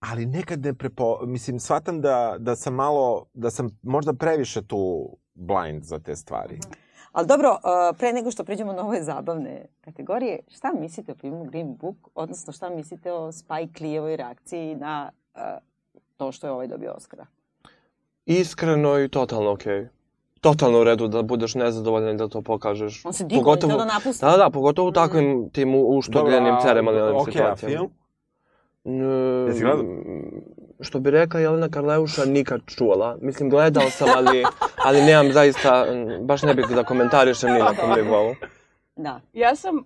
ali nekad ne prepo... Mislim, shvatam da, da sam malo, da sam možda previše tu blind za te stvari. Ali dobro, uh, pre nego što pređemo na ove zabavne kategorije, šta mislite o filmu Green Book, odnosno šta mislite o Spike Lee-evoj reakciji na uh, to što je ovaj dobio Oscara? Iskreno i totalno okej. Okay. Totalno u redu da budeš nezadovoljan i da to pokažeš. On se digao, hteo da napusti. Da, da, pogotovo u takvim tim uštogljenim Dobro, a- ceremonijalnim okej, a situacijama. film? Ne, Jesi gledao? Što bi rekla Jelena Karleuša, nikad čula. Mislim, gledao sam, ali, ali nemam zaista, baš ne bih da komentarišem ni na kom nivou. Da. Ja sam uh,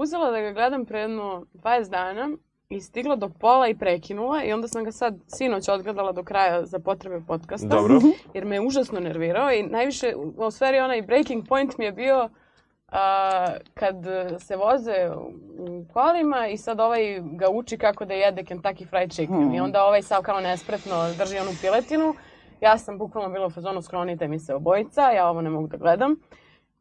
uzela da ga gledam pre jedno 20 dana i stigla do pola i prekinula i onda sam ga sad sinoć odgledala do kraja za potrebe podcasta. Dobro. Jer me je užasno nervirao i najviše, u stvari onaj breaking point mi je bio a, kad se voze u kolima i sad ovaj ga uči kako da jede Kentucky Fried Chicken Hmm. i onda ovaj sav kao nespretno drži onu piletinu. Ja sam bukvalno bila u fazonu sklonite mi se obojica, ja ovo ne mogu da gledam.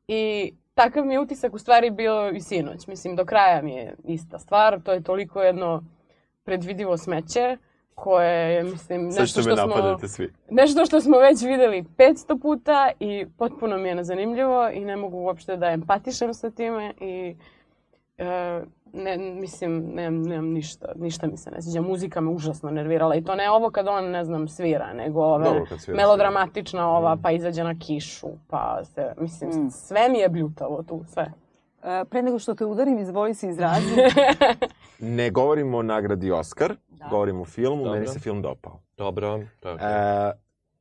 I takav mi je utisak u stvari bio i sinoć. Mislim, do kraja mi je ista stvar. To je toliko jedno predvidivo smeće koje je, mislim, nešto što smo... svi. Nešto što smo već videli 500 puta i potpuno mi je nezanimljivo i ne mogu uopšte da empatišem sa time i e, ne, mislim, nemam, nemam ništa, ništa mi se ne sviđa. Muzika me užasno nervirala i to ne ovo kad on, ne znam, svira, nego ove svira, melodramatična ova, pa izađe na kišu, pa se, mislim, Mm. sve mi je bljutavo tu, sve. Uh, pre nego što te udarim, izvoli se izrazi. Ne govorimo o nagradi Oscar, Da. govorimo o filmu, Dobro. meni se film dopao. Dobro, to je okej. E,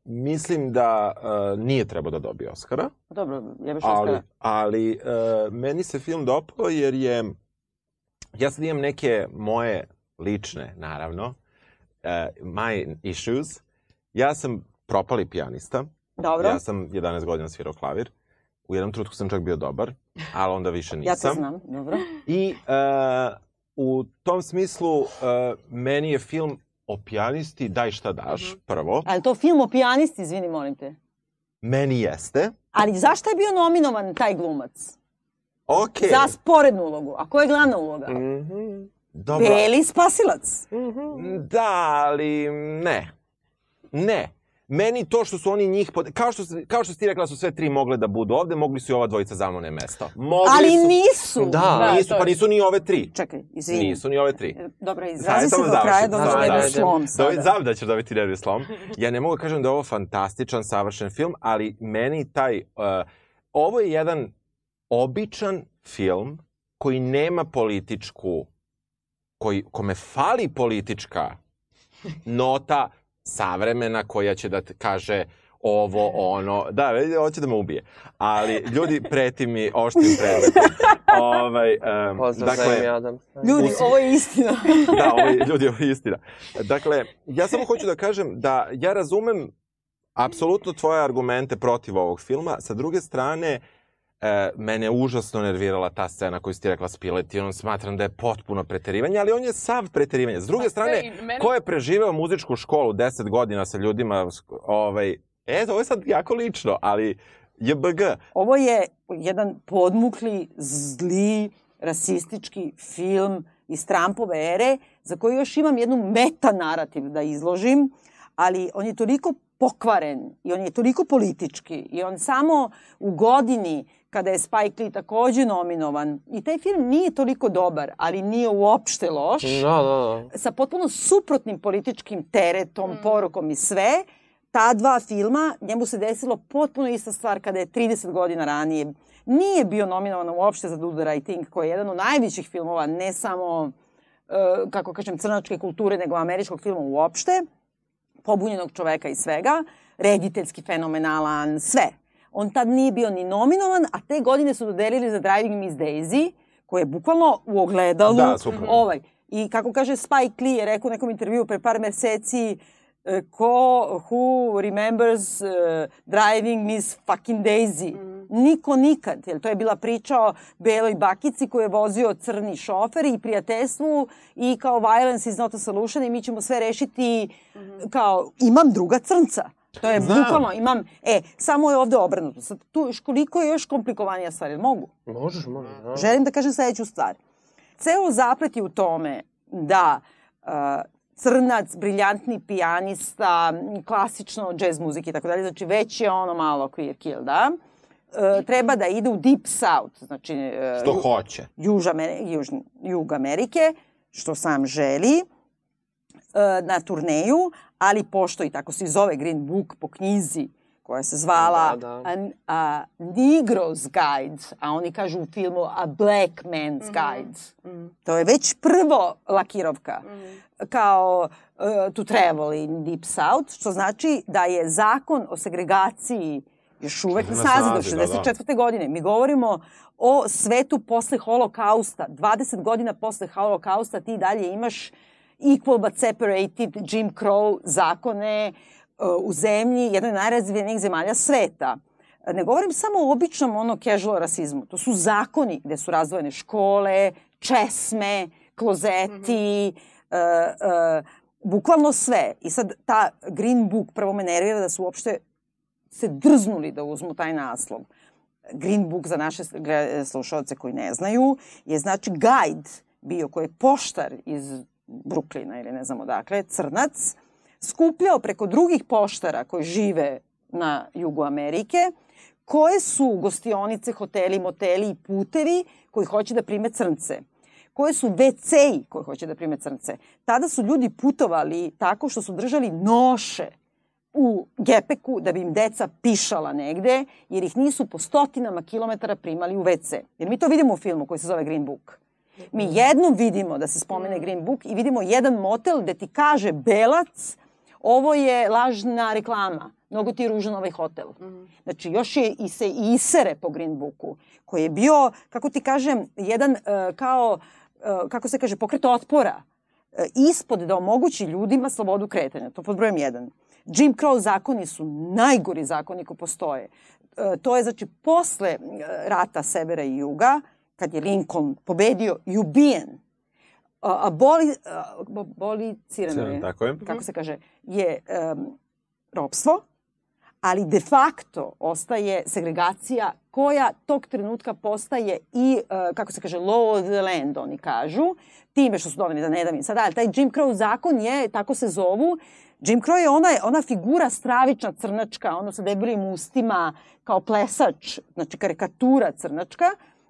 mislim da e, nije trebao da dobije Oscara, Dobro, jebeš ali, Oscara. ali e, meni se film dopao jer je, ja sad imam neke moje lične, naravno, e, my issues. Ja sam propali pijanista, Dobro, ja sam 11 godina svirao klavir, u jednom trenutku sam čak bio dobar, ali onda više ja nisam. te znam. Dobro. I e, u tom smislu e, meni je film o pijanisti Daj šta daš, Mhm. prvo. Ali to film o pijanisti, izvini, molim te. Meni jeste. Ali zašto je bio nominovan taj glumac? Ok. Za sporednu ulogu. A koja je glavna uloga? Mhm. Dobro. Beli spasilac. Da, ali ne. Ne. Meni to što su oni njih... Pod... Kao, što, kao što si ti rekla da su sve tri mogle da budu ovde, mogli su i ova dvojica zamone mesto. Mogli Ali su... nisu. Da. Da, nisu, pa nisu ni ove tri. Čekaj, izvini. Nisu ni ove tri. Dobro, Ajde, izrazi se do završim, kraja, samo dovedeš završim. slom sada. znam da ćeš dobiti nervni slom. Ja ne mogu da kažem da je ovo fantastičan, savršen film, ali meni taj... Uh, ovo je jedan običan film koji nema političku... Koji, kome fali politička nota savremena koja će da kaže ovo, ono, da, hoće da me ubije. Ali ljudi preti mi oštrim predmetom. ovaj, um, Pozdrav za Amy Adams. Ljudi, Usi- ovo je istina. da, ovo je, ljudi, ovo je istina. Dakle, ja samo hoću da kažem da ja razumem apsolutno tvoje argumente protiv ovog filma. Sa druge strane, e, mene je užasno nervirala ta scena koju si ti rekla s piletinom. Smatram da je potpuno preterivanje, ali on je sav preterivanje. S druge Pa strane, i meni- ko je preživeo muzičku školu 10 godina sa ljudima, ovaj, e, ovo je sad jako lično, ali JBG. Ovo je jedan podmukli, zli, rasistički film iz Trumpove ere, za koji još imam jednu meta narativ da izložim, ali on je toliko pokvaren i on je toliko politički i on samo u godini kada je Spike Lee takođe nominovan i taj film nije toliko dobar, ali nije uopšte loš. Da, da, da. Sa potpuno suprotnim političkim teretom, mm. porukom i sve, ta dva filma, njemu se desilo potpuno ista stvar kada je 30 godina ranije nije bio nominovan uopšte za Do the Right Thing, koji je jedan od najvećih filmova, ne samo, e, kako kažem, crnačke kulture, nego američkog filma uopšte, pobunjenog čoveka i svega, rediteljski fenomenalan, sve. On tad nije bio ni nominovan, a te godine su dodelili za Driving Miss Daisy, koji je bukvalno u ogledalu Da, super. ovaj. I kako kaže Spike Lee je rekao u nekom intervju pre par meseci, e, ko, who remembers uh, driving Miss fucking Daisy? Mm. Niko nikad, jer to je bila priča o beloj bakici koju je vozio crni šofer i prijateljstvu i kao violence is not a solution i mi ćemo sve rešiti mm -hmm. kao imam druga crnca. To je Znam. bukvalno, imam, e, samo je ovde obrnuto. Sad, tu, još koliko je još komplikovanija stvar, jel mogu? Možeš, možeš. Da. Želim da kažem sledeću stvar. Ceo zaplet je u tome da uh, crnac, briljantni pijanista, klasično džez muzike i tako dalje, znači već je ono malo queer kill, da? Uh, treba da ide u Deep South, znači... Uh, Što hoće. Juž, Amer, Juž, Jug Amerike, što sam želi, na turneju, ali pošto i tako se i zove Green Book po knjizi koja se zvala Da, da. A, a, Negro's Guide, a oni kažu u filmu A Black Man's Guide. To je već prvo lakirovka. Kao uh, to travel in Deep South, što znači da je zakon o segregaciji još uvek na Na snazi do snazi, da, da. 64. godine. Mi govorimo o svetu posle holokausta. 20 godina posle holokausta ti dalje imaš equal but separated Jim Crow zakone uh, u zemlji, jednoj najrazvijenijih zemalja sveta. Ne govorim samo o običnom ono casual rasizmu. To su zakoni gde su razdvojene škole, česme, klozeti, mm -hmm. uh, uh, bukvalno sve. I sad ta Green Book prvo me nervira da su uopšte se drznuli da uzmu taj naslov. Green Book za naše slušalce koji ne znaju je znači guide bio koji je poštar iz Bruklina ili ne znam odakle, crnac, skupljao preko drugih poštara koji žive na jugu Amerike, koje su gostionice, hoteli, moteli i putevi koji hoće da prime crnce koje su WC-i koji hoće da prime crnce. Tada su ljudi putovali tako što su držali noše u gepeku da bi im deca pišala negde, jer ih nisu po stotinama kilometara primali u WC. Jer mi to vidimo u filmu koji se zove Green Book. Mi jednom vidimo da se spomene Green Book i vidimo jedan motel gde ti kaže belac, ovo je lažna reklama, mnogo ti je ružan ovaj hotel. Znači, još je i se i isere po Green Booku, koji je bio, kako ti kažem, jedan uh, kao, uh, kako se kaže, pokret otpora, uh, ispod da omogući ljudima slobodu kretanja. To pod brojem jedan. Jim Crow zakoni su najgori zakoni ko postoje. Uh, to je, znači, posle uh, rata severa i juga, kad je Lincoln pobedio i ubijen, aboli, aboliciran je, Tako je. kako se kaže, je um, ropstvo, ali de facto ostaje segregacija koja tog trenutka postaje i, uh, kako se kaže, law of the land, oni kažu, time što su doneli da ne da mi sad, ali taj Jim Crow zakon je, tako se zovu, Jim Crow je ona, ona figura stravična crnačka, ono sa debelim ustima, kao plesač, znači karikatura crnačka,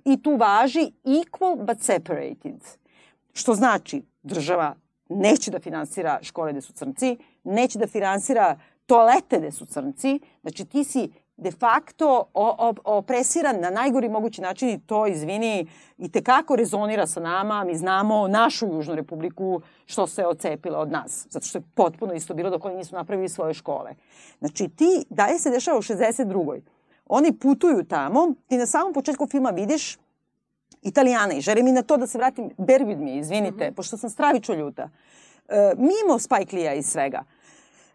i tu važi equal but separated. Što znači država neće da finansira škole gde su crnci, neće da finansira toalete gde su crnci, znači ti si de facto opresiran na najgori mogući način i to, izvini, i tekako rezonira sa nama. Mi znamo našu Južnu republiku što se ocepila od nas, zato što je potpuno isto bilo dok oni nisu napravili svoje škole. Znači ti, dalje se dešava u 62. Oni putuju tamo, ti na samom početku filma vidiš Italijana i želim i na to da se vratim, bear with me, izvinite, mm -hmm. pošto sam stravično ljuta. E, mimo Spike Lee-a i svega.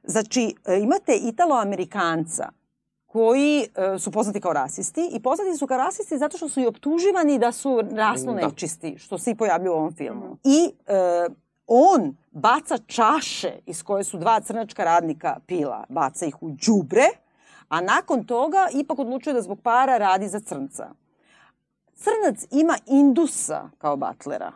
Znači, e, imate Italo-Amerikanca koji e, su poznati kao rasisti i poznati su kao rasisti zato što su i optuživani da su rasno Da. nečisti, što se i pojavljuje u ovom filmu. I e, on baca čaše iz koje su dva crnačka radnika pila, baca ih u đubre, a nakon toga ipak odlučuje da zbog para radi za crnca. Crnac ima indusa kao batlera.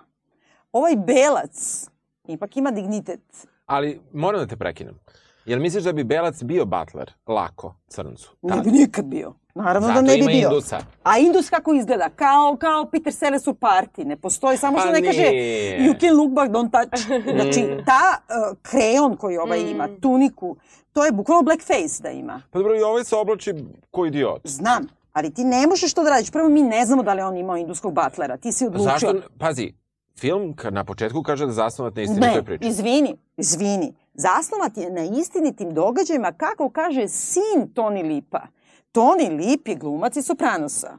Ovaj belac ipak ima dignitet. Ali moram da te prekinem. Jel misliš da bi belac bio butler lako crncu? Ne bi nikad bio. Naravno Zato da ne bi ima bio. Indusa. A Indus kako izgleda? Kao, kao Peter Sellers u parti. Ne postoji, samo što Pa ne kaže nije. you can look but don't touch. Znači, ta uh, kreon koji ovaj ima, tuniku, to je bukvalno blackface da ima. Pa dobro, i ovaj se oblači ko idiot. Znam, ali ti ne možeš to da radiš. Prvo, mi ne znamo da li on imao induskog butlera. Ti si odlučio. Zašto? Pazi, film na početku kaže da zasnovat na istinitoj Ne, priči. izvini, izvini. Zasnovat je na istinitim događajima, kako kaže sin Toni Lipa. Toni Lip je glumac iz Sopranosa.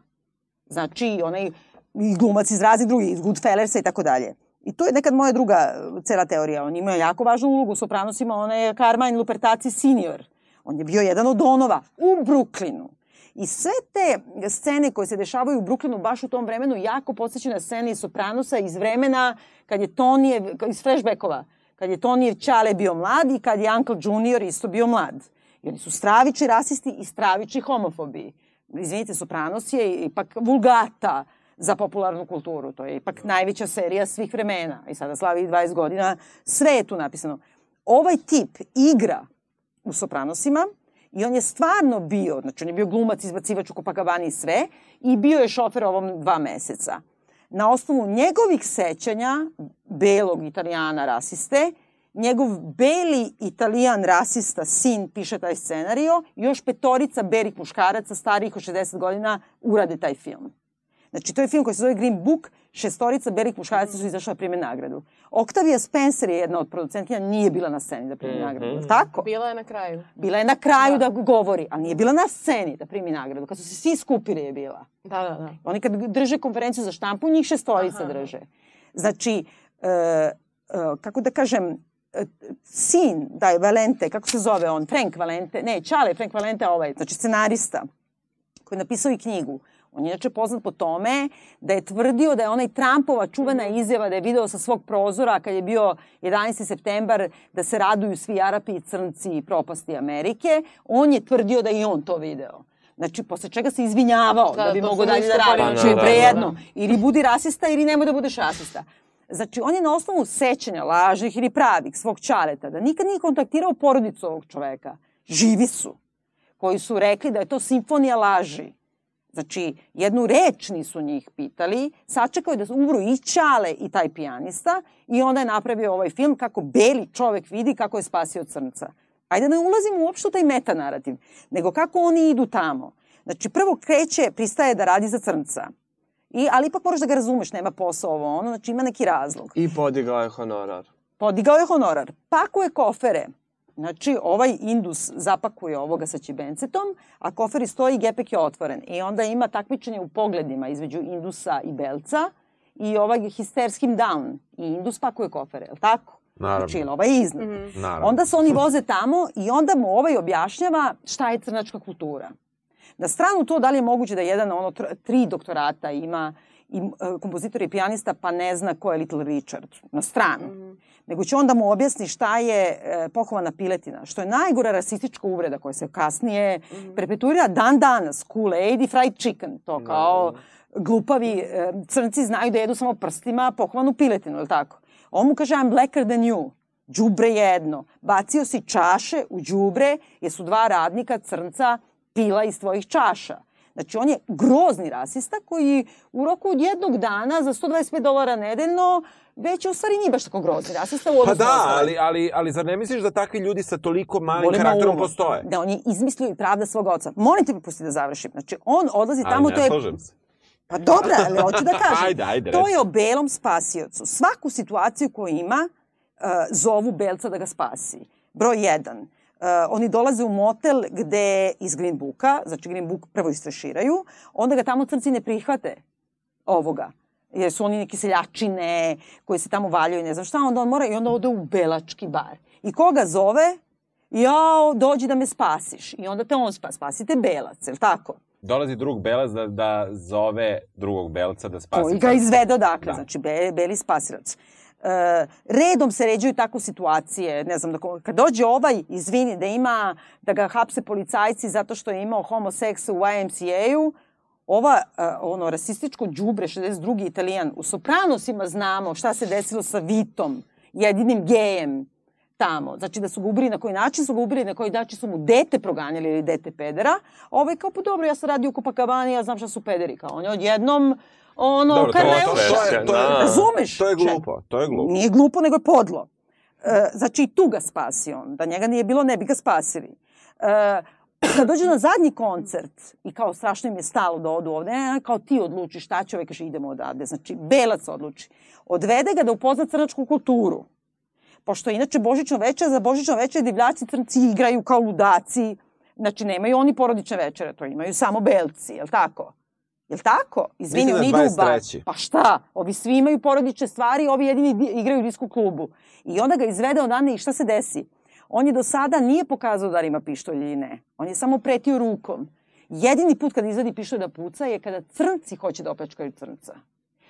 Znači, onaj i glumac iz raznih drugih, iz Goodfellersa i tako dalje. I to je nekad moja druga uh, cela teorija. On ima jako važnu ulogu u Sopranosima, on je Carmine Lupertaci senior. On je bio jedan od Donova u Brooklynu. I sve te scene koje se dešavaju u Brooklynu baš u tom vremenu jako podsjećaju na scene iz Sopranosa iz vremena kad je Tonijev, iz flashbackova, kad je Tonijev Ćale bio mlad i kad je Uncle Junior isto bio mlad. I oni su stravični rasisti i stravični homofobi. Izvinite, Sopranos je ipak vulgata za popularnu kulturu. To je ipak najveća serija svih vremena. I sada slavi 20 godina. Sve je tu napisano. Ovaj tip igra u Sopranosima i on je stvarno bio, znači on je bio glumac, izbacivač u Copacabana i sve i bio je šofer ovom dva meseca. Na osnovu njegovih sećanja, belog italijana rasiste, njegov beli italijan rasista sin piše taj scenario, još petorica berih muškaraca starijih od 60 godina urade taj film. Znači, to je film koji se zove Green Book, šestorica belih muškaraca su izašla da prime nagradu. Octavia Spencer je jedna od producentkinja, nije bila na sceni da primi nagradu, je li tako? Bila je na kraju. Bila je na kraju da, govori, ali nije bila na sceni da primi nagradu. Kad su se svi skupili je bila. Da, da, da. Oni kad drže konferenciju za štampu, njih šestorica Aha. drže. Znači, e, e, kako da kažem, sin, daj, Valente, kako se zove on, Frank Valente, ne, Čale Frank Valente, ovaj, znači scenarista, koji je napisao i knjigu. On je inače poznat po tome da je tvrdio da je onaj Trumpova čuvena izjava da je video sa svog prozora kad je bio 11. septembar da se raduju svi Arapi i Crnci i propasti Amerike. On je tvrdio da je i on to video. Znači, posle čega se izvinjavao da, Da, bi sam dalje da radi. Znači, Pa, prejedno. da. Ili budi rasista ili nemoj da budeš rasista. Znači, on je na osnovu sećanja, lažnih ili pravih, svog čareta, da nikad nije kontaktirao porodicu ovog čoveka. Živi su. Koji su rekli da je to simfonija laži. Znači, jednu reč nisu njih pitali, sačekao da umru i Ćale i taj pijanista i onda je napravio ovaj film kako beli čovek vidi kako je spasio crnca. Ajde da ne ulazimo uopšte u taj metanarativ, nego kako oni idu tamo. Znači, prvo kreće, pristaje da radi za crnca. I, ali ipak moraš da ga razumeš, nema posao ovo ono, znači ima neki razlog. I podigao je honorar. Podigao je honorar, pakuje kofere. Znači, ovaj Indus zapakuje ovoga sa čibencetom, a koferi stoji i gepek je otvoren. I onda ima takmičenje u pogledima između Indusa i Belca i ovaj je histerskim down. I Indus pakuje kofere, je li tako? Naravno. Znači, ovaj je iznad. Naravno. Onda se oni voze tamo i onda mu ovaj objašnjava šta je crnačka kultura. Na stranu to da li je moguće da jedan ono tr- tri doktorata ima i e, kompozitor i pijanista pa ne zna ko je Little Richard. Na stranu. Nego će onda mu objasni šta je e, pohovana piletina, što je najgora rasistička uvreda koja se kasnije perpetuira dan danas. Kool-Aid i fried chicken. To kao glupavi e, crnci znaju da jedu samo prstima pohovanu piletinu, je li tako? On mu kaže I'm blacker than you. Đubre jedno. Bacio si čaše u đubre jer su dva radnika crnca pila iz tvojih čaša. Znači, on je grozni rasista koji u roku od jednog dana za 125 dolara nedeljno već u stvari nije baš tako grozni rasista u Pa odnosu na da, ali, ali, ali zar ne misliš da takvi ljudi sa toliko malim Boli me karakterom uvo. postoje? Da, on je izmislio i pravda svog oca. Molim te mi pusti da završim. Znači, on odlazi Ali tamo, ne to je... slažem se. Pa dobra, ali hoću da kažem. Ajde, ajde, to je o belom spasiocu. Svaku situaciju koju ima, uh, zovu belca da ga spasi. Broj jedan. Uh, oni dolaze u motel gde iz Green Booka, znači Green Book prvo istreširaju, onda ga tamo crnci ne prihvate ovoga jer su oni neke seljačine koji se tamo valjaju, ne znam šta, onda on mora i onda ode u belački bar. I koga zove? Jao, dođi da me spasiš. I onda te on spa, spasite belac, je li tako? Dolazi drug belac da, da zove drugog belca da spasi. koji ga izvede odakle, Da. znači be, beli spasilac. E, redom se ređuju tako situacije, ne znam, da, kad dođe ovaj, izvini, da ima, da ga hapse policajci zato što je imao homoseks u YMCA-u, ova, e, ono, rasističko đubre, 62. italijan, u Sopranosima znamo šta se desilo sa Vitom, jedinim gejem, tamo. Znači da su ga ubili na koji način su ga ubili, na koji način su mu dete proganjali ili dete pedera. Ovaj kao, pa dobro, ja sam radio u Copacabana, ja znam šta su pederi. Kao on je odjednom ono, Dobro, to, Karleuša. to, je, to, je, Razumeš? To je glupo, to je glupo. Nije glupo, nego je podlo. E, znači, i tu ga spasi on. Da njega nije bilo, ne bi ga spasili. E, kad dođe na zadnji koncert i kao strašno im je stalo da odu ovde, e, kao ti odluči šta će, ovaj kaže idemo odavde. Znači, belac odluči. Odvede ga da upozna crnačku kulturu. Pošto inače Božićno večer, za Božićno večer divljaci crnci igraju kao ludaci. Znači, nemaju oni porodične večere, to imaju samo belci, jel tako? Jel tako? Izvini, oni da je idu u bar. 23.. Pa šta? Ovi svi imaju porodične stvari, ovi jedini di- igraju u disku klubu. I onda ga izvede odande i šta se desi? On je do sada nije pokazao da li ima pištolj ili ne. On je samo pretio rukom. Jedini put kad izvadi pištolj da puca je kada crnci hoće da opljačkaju crnca.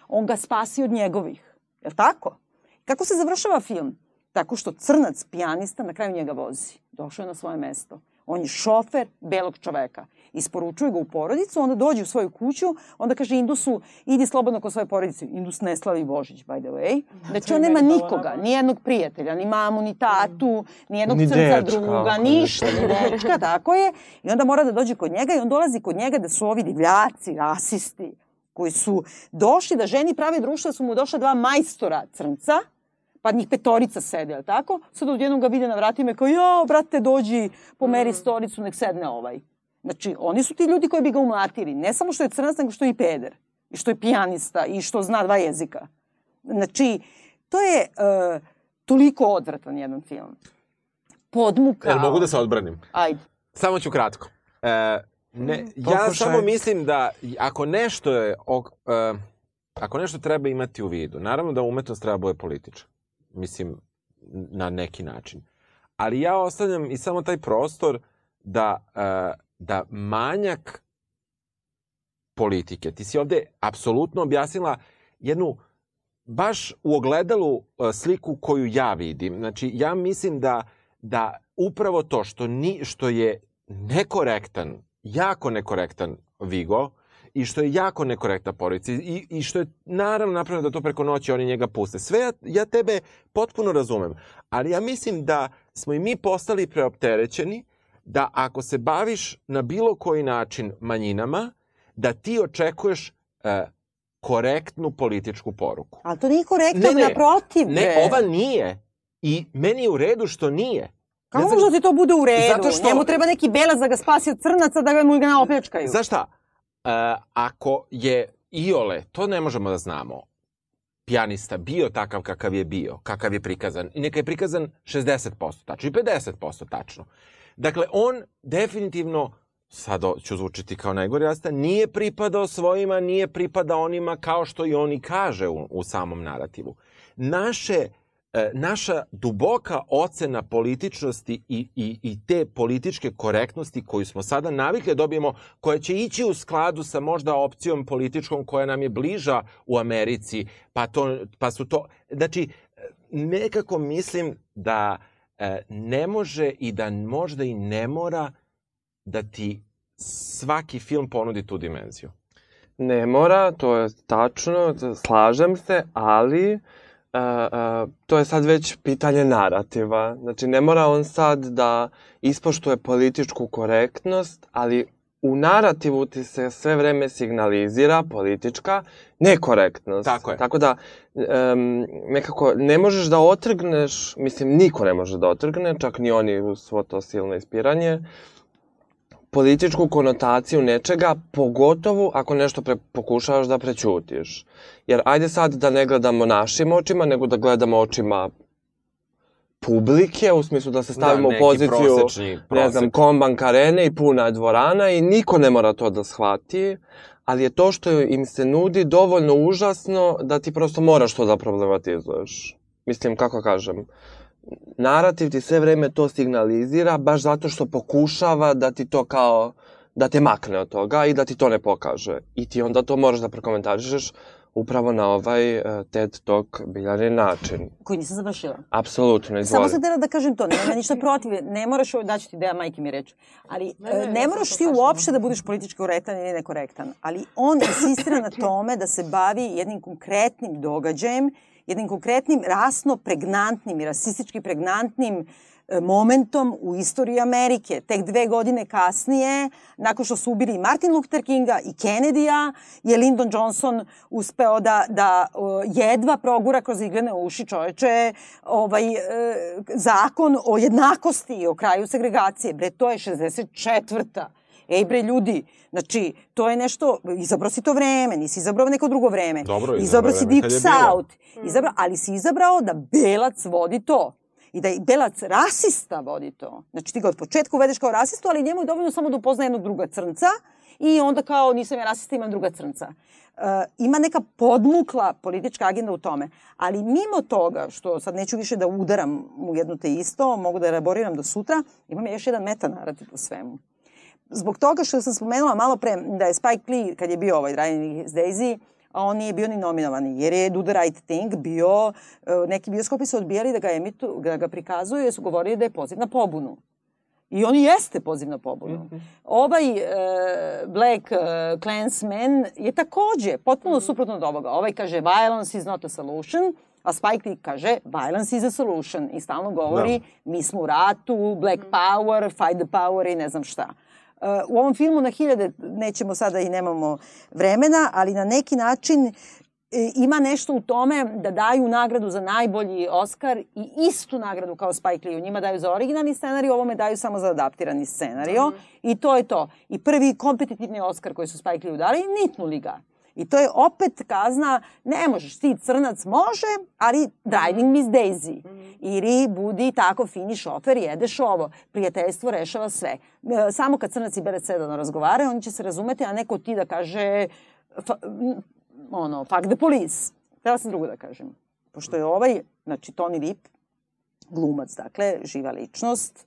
On ga spasi od njegovih. Jel tako? Kako se završava film? Tako što crnac, pijanista, na kraju njega vozi. Došao je na svoje mesto. On je šofer belog čoveka. Isporučuje ga u porodicu, onda dođe u svoju kuću, onda kaže Indusu, idi slobodno kod svoje porodice. Indus ne slavi Božić, by the way. Znači, on nema nikoga, ni jednog prijatelja, ni mamu, ni tatu, ni jednog Ni crnca dečka, druga, ništa, ni dečka, tako je. I onda mora da dođe kod njega i on dolazi kod njega da su ovi divljaci, rasisti, koji su došli da ženi prave društvo, da su mu došla dva majstora crnca, pa njih petorica sede, jel tako? Sad odjednom ga vide na vratima i kao, jao, brate, dođi, pomeri stolicu, nek sedne ovaj. Znači, oni su ti ljudi koji bi ga umlatili. Ne samo što je crnac, nego što je i peder. I što je pijanista i što zna dva jezika. Znači, to je uh, toliko odvratan jedan film. Podmukao. Jel mogu da se odbranim? Ajde. Samo ću kratko. E, ne, ja Pokušaj. samo mislim da ako nešto je, ok, e, ako nešto treba imati u vidu, naravno da umetnost treba bude političa. Mislim, na neki način. Ali ja ostavljam i samo taj prostor da, e, da manjak politike, ti si ovde apsolutno objasnila jednu baš u ogledalu e, sliku koju ja vidim. Znači, ja mislim da, da upravo to što, ni, što je nekorektan, jako nekorektan Vigo, i što je jako nekorektna porodica i, i što je naravno napravljeno da to preko noći oni njega puste. Sve ja, ja tebe potpuno razumem, ali ja mislim da smo i mi postali preopterećeni da ako se baviš na bilo koji način manjinama, da ti očekuješ e, korektnu političku poruku. Ali to nije korektno, naprotiv. Ne, bre. ova nije. I meni je u redu što nije. Kako Ne znam- može da ti to bude u redu? Zato što- Njemu treba neki belac da ga spasi od crnaca, da ga mu ga ne opljačkaju. Znaš šta? E, ako je Iole, to ne možemo da znamo, pijanista bio takav kakav je bio, kakav je prikazan, i neka je prikazan 60% tačno i 50% tačno. Dakle, on definitivno, sad ću zvučiti kao najgori rasta, nije pripadao svojima, nije pripadao onima kao što i oni kaže u, u samom narativu. Naše e, naša duboka ocena političnosti i, i, i te političke korektnosti koju smo sada navikli da dobijemo, koja će ići u skladu sa možda opcijom političkom koja nam je bliža u Americi, pa, to, pa su to... Znači, nekako mislim da e, ne može i da možda i ne mora da ti svaki film ponudi tu dimenziju. Ne mora, to je tačno, slažem se, ali uh, uh, to je sad već pitanje narativa. Znači, ne mora on sad da ispoštuje političku korektnost, ali u narativu ti se sve vreme signalizira politička nekorektnost. Tako je. Tako da, um, nekako, ne možeš da otrgneš, mislim, niko ne može da otrgne, čak ni oni uz svo to silno ispiranje, političku konotaciju nečega, pogotovo ako nešto pre, pokušavaš da prećutiš. Jer ajde sad da ne gledamo našim očima, nego da gledamo očima publike, u smislu da se stavimo Da, u poziciju, prosečni ne znam, kombank arene i puna dvorana i niko ne mora to da shvati, ali je to što im se nudi dovoljno užasno da ti prosto moraš to da problematizuješ. Mislim, kako kažem, narativ ti sve vreme to signalizira baš zato što pokušava da ti to kao da te makne od toga i da ti to ne pokaže. I ti onda to moraš da prokomentarišeš upravo na ovaj uh, TED Talk biljani način. Koji nisam završila. Apsolutno, izvoli. Samo sam htjela da kažem to, nema ništa protiv, ne moraš, daću ti ideja, majke mi reći, ali Ne, ne, ne, ne moraš ti uopšte da budeš politički korektan ili nekorektan, ali on insistira na tome da se bavi jednim konkretnim događajem jednim konkretnim rasno pregnantnim i rasistički pregnantnim e, momentom u istoriji Amerike. Tek dve godine kasnije, nakon što su ubili Martin Luther Kinga i Kennedy-a, je Lyndon Johnson uspeo da, da o, jedva progura kroz iglene uši čoveče ovaj, e, zakon o jednakosti i o kraju segregacije. Bre, to je 64. Ej bre ljudi, znači to je nešto, izabrao si to vreme, nisi izabrao neko drugo vreme. Dobro, izabrao izabrao si vreme Deep. South, izabrao, ali si izabrao da belac vodi to. I da i belac rasista vodi to. Znači ti ga od početka uvedeš kao rasistu, ali njemu je dovoljno samo da upozna jednog druga crnca i onda kao nisam ja rasista, imam druga crnca. Uh, ima neka podmukla politička agenda u tome. Ali mimo toga, što sad neću više da udaram u jedno te isto, mogu da elaboriram do sutra, imam još jedan metanarativ u svemu zbog toga što sam spomenula malo pre da je Spike Lee, kad je bio ovaj Driving Daisy, a on nije bio ni nominovani, jer je Do the Right Thing bio, e, neki bioskopi su odbijali da ga emitu, da ga prikazuju, jer su govorili da je poziv na pobunu. I on jeste poziv na pobunu. Mm -hmm. Ovaj uh, Black uh, Klansman je takođe potpuno mm -hmm. suprotno od ovoga. Ovaj kaže violence is not a solution, a Spike Lee kaže violence is a solution i stalno govori da. mi smo u ratu, black power, fight the power i ne znam šta. Uh, u ovom filmu na hiljade nećemo sada i nemamo vremena, ali na neki način e, ima nešto u tome da daju nagradu za najbolji Oscar i istu nagradu kao Spike Lee. U njima daju za originalni scenarij, ovome daju samo za adaptirani scenario. Mm. I to je to. I prvi kompetitivni Oscar koji su Spike Lee dali, nitnuli ga. I to je opet kazna, ne možeš, ti crnac može, ali driving Miss Daisy. Ili budi tako fini šofer, jedeš ovo. Prijateljstvo rešava sve. E, Samo kad crnac i belac sedano razgovare, oni će se razumeti, a neko ti da kaže, fa, ono, fuck the police. Htela sam drugo da kažem. Pošto je ovaj, znači Tony Lip, glumac, dakle, živa ličnost,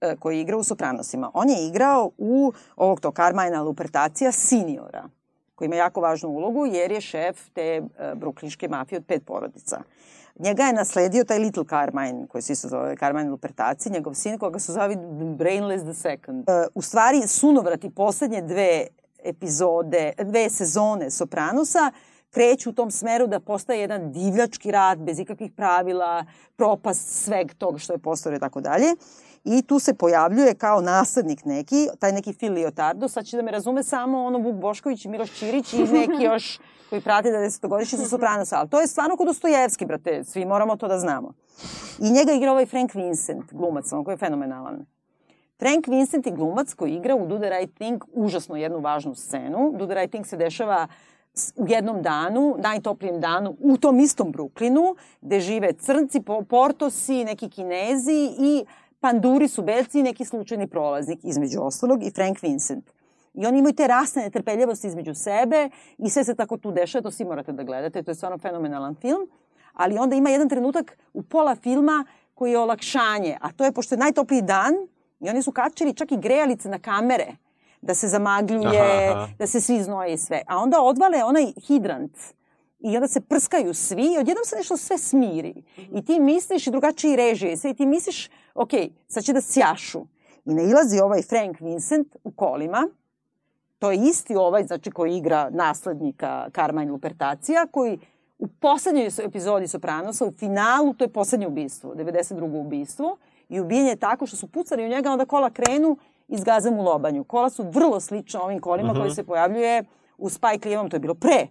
e, koji igra u Sopranosima. On je igrao u ovog to Carmina Lupertacija seniora koji ima jako važnu ulogu jer je šef te uh, bruklinške mafije od pet porodica. Njega je nasledio taj Little Carmine, koji se isto zove Carmine Lupertaci, njegov sin koga se zove Brainless the Second. Uh, u stvari, sunovrati poslednje dve epizode, dve sezone Sopranosa kreću u tom smeru da postaje jedan divljački rad bez ikakvih pravila, propast sveg toga što je postojao i tako dalje. I tu se pojavljuje kao naslednik neki, taj neki Phil Liotardo, sad će da me razume samo ono Vuk Bošković Miloš Ćirić i neki još koji prate 90-godišnji sa Sopranosa. Ali to je stvarno kod Dostojevski, brate, svi moramo to da znamo. I njega igra ovaj Frank Vincent, glumac, on koji je fenomenalan. Frank Vincent je glumac koji igra u Do the Right Thing užasno jednu važnu scenu. Do the Right Thing se dešava u jednom danu, najtoplijem danu, u tom istom Bruklinu, gde žive crnci, portosi, neki kinezi i panduri su belci i neki slučajni prolaznik, između ostalog, i Frank Vincent. I oni imaju te rasne netrpeljivosti između sebe i sve se tako tu dešava, to svi morate da gledate, to je stvarno fenomenalan film. Ali onda ima jedan trenutak u pola filma koji je olakšanje, a to je pošto je najtopliji dan i oni su kačili čak i grejalice na kamere da se zamagljuje, aha, aha. da se svi znoje i sve. A onda odvale onaj hidrant i onda se prskaju svi i odjednom se nešto sve smiri. I ti misliš i drugačiji režije sve i ti misliš, ok, sad će da sjašu. I nailazi ovaj Frank Vincent u kolima, to je isti ovaj, znači, koji igra naslednika Carmine Lupertacija, koji u poslednjoj epizodi Sopranosa, u finalu, to je poslednje ubistvo, 92. ubistvo, i ubijen je tako što su pucali u njega, onda kola krenu i zgaze mu lobanju. Kola su vrlo slične ovim kolima uh -huh. koji se pojavljuje u Spike Lee-evom, to je bilo pre.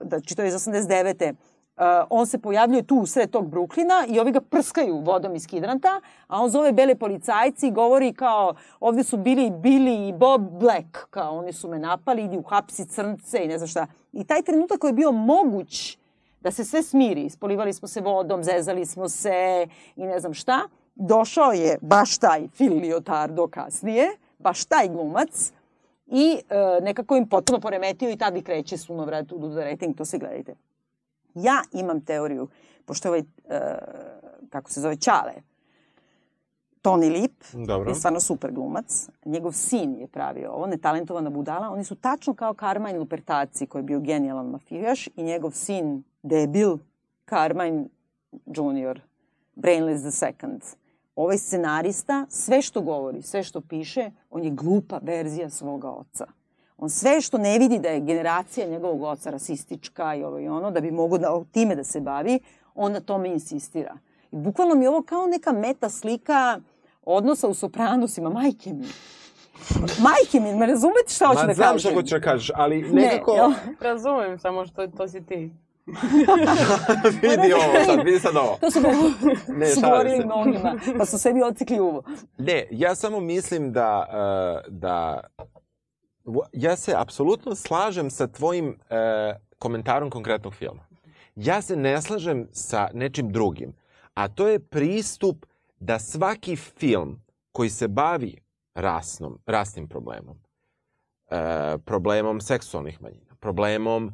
Znači to je iz 89. Uh, on se pojavljuje tu u sred tog Bruklina i ovi ga prskaju vodom iz hidranta, a on zove bele policajci i govori kao ovde su bili Billy i Bob Black, kao oni su me napali, idi uhapsi crnce i ne znam šta. I taj trenutak koji je bio moguć da se sve smiri, ispolivali smo se vodom, zezali smo se i ne znam šta, došao je baš taj Phil Liotardo kasnije, baš taj glumac, i e, nekako im potpuno poremetio i tad i kreće sunovrat u The Rating, to se gledajte. Ja imam teoriju, pošto ovaj, e, kako se zove, Čale, Tony Lip, Dobro. je stvarno super glumac. Njegov sin je pravio ovo, netalentovana budala. Oni su tačno kao Carmine Lupertaci, koji je bio genijalan mafijaš, i njegov sin, debil, Carmine Junior, Brainless the Second. Ovaj scenarista, sve što govori, sve što piše, on je glupa verzija svoga oca. On sve što ne vidi da je generacija njegovog oca rasistička i ovo i ono, da bi mogo da, time da se bavi, on na tome insistira. I bukvalno mi je ovo kao neka meta slika odnosa u Sopranosima, majke mi. Majke mi, me razumete šta hoću Ma, da znam kažem? šta hoćeš da kažeš, ali Ne, nekako... jel? Razumem, samo što to si ti. vidi ovo sad, vidi sad ovo. To su, Ne, se. mnogima, pa su sebi ocikli uvo. Ne, ja samo mislim da, uh, da ja se apsolutno slažem sa tvojim uh, komentarom konkretnog filma. Ja se ne slažem sa nečim drugim, a to je pristup da svaki film koji se bavi rasnom, rasnim problemom, e, problemom seksualnih manjina, problemom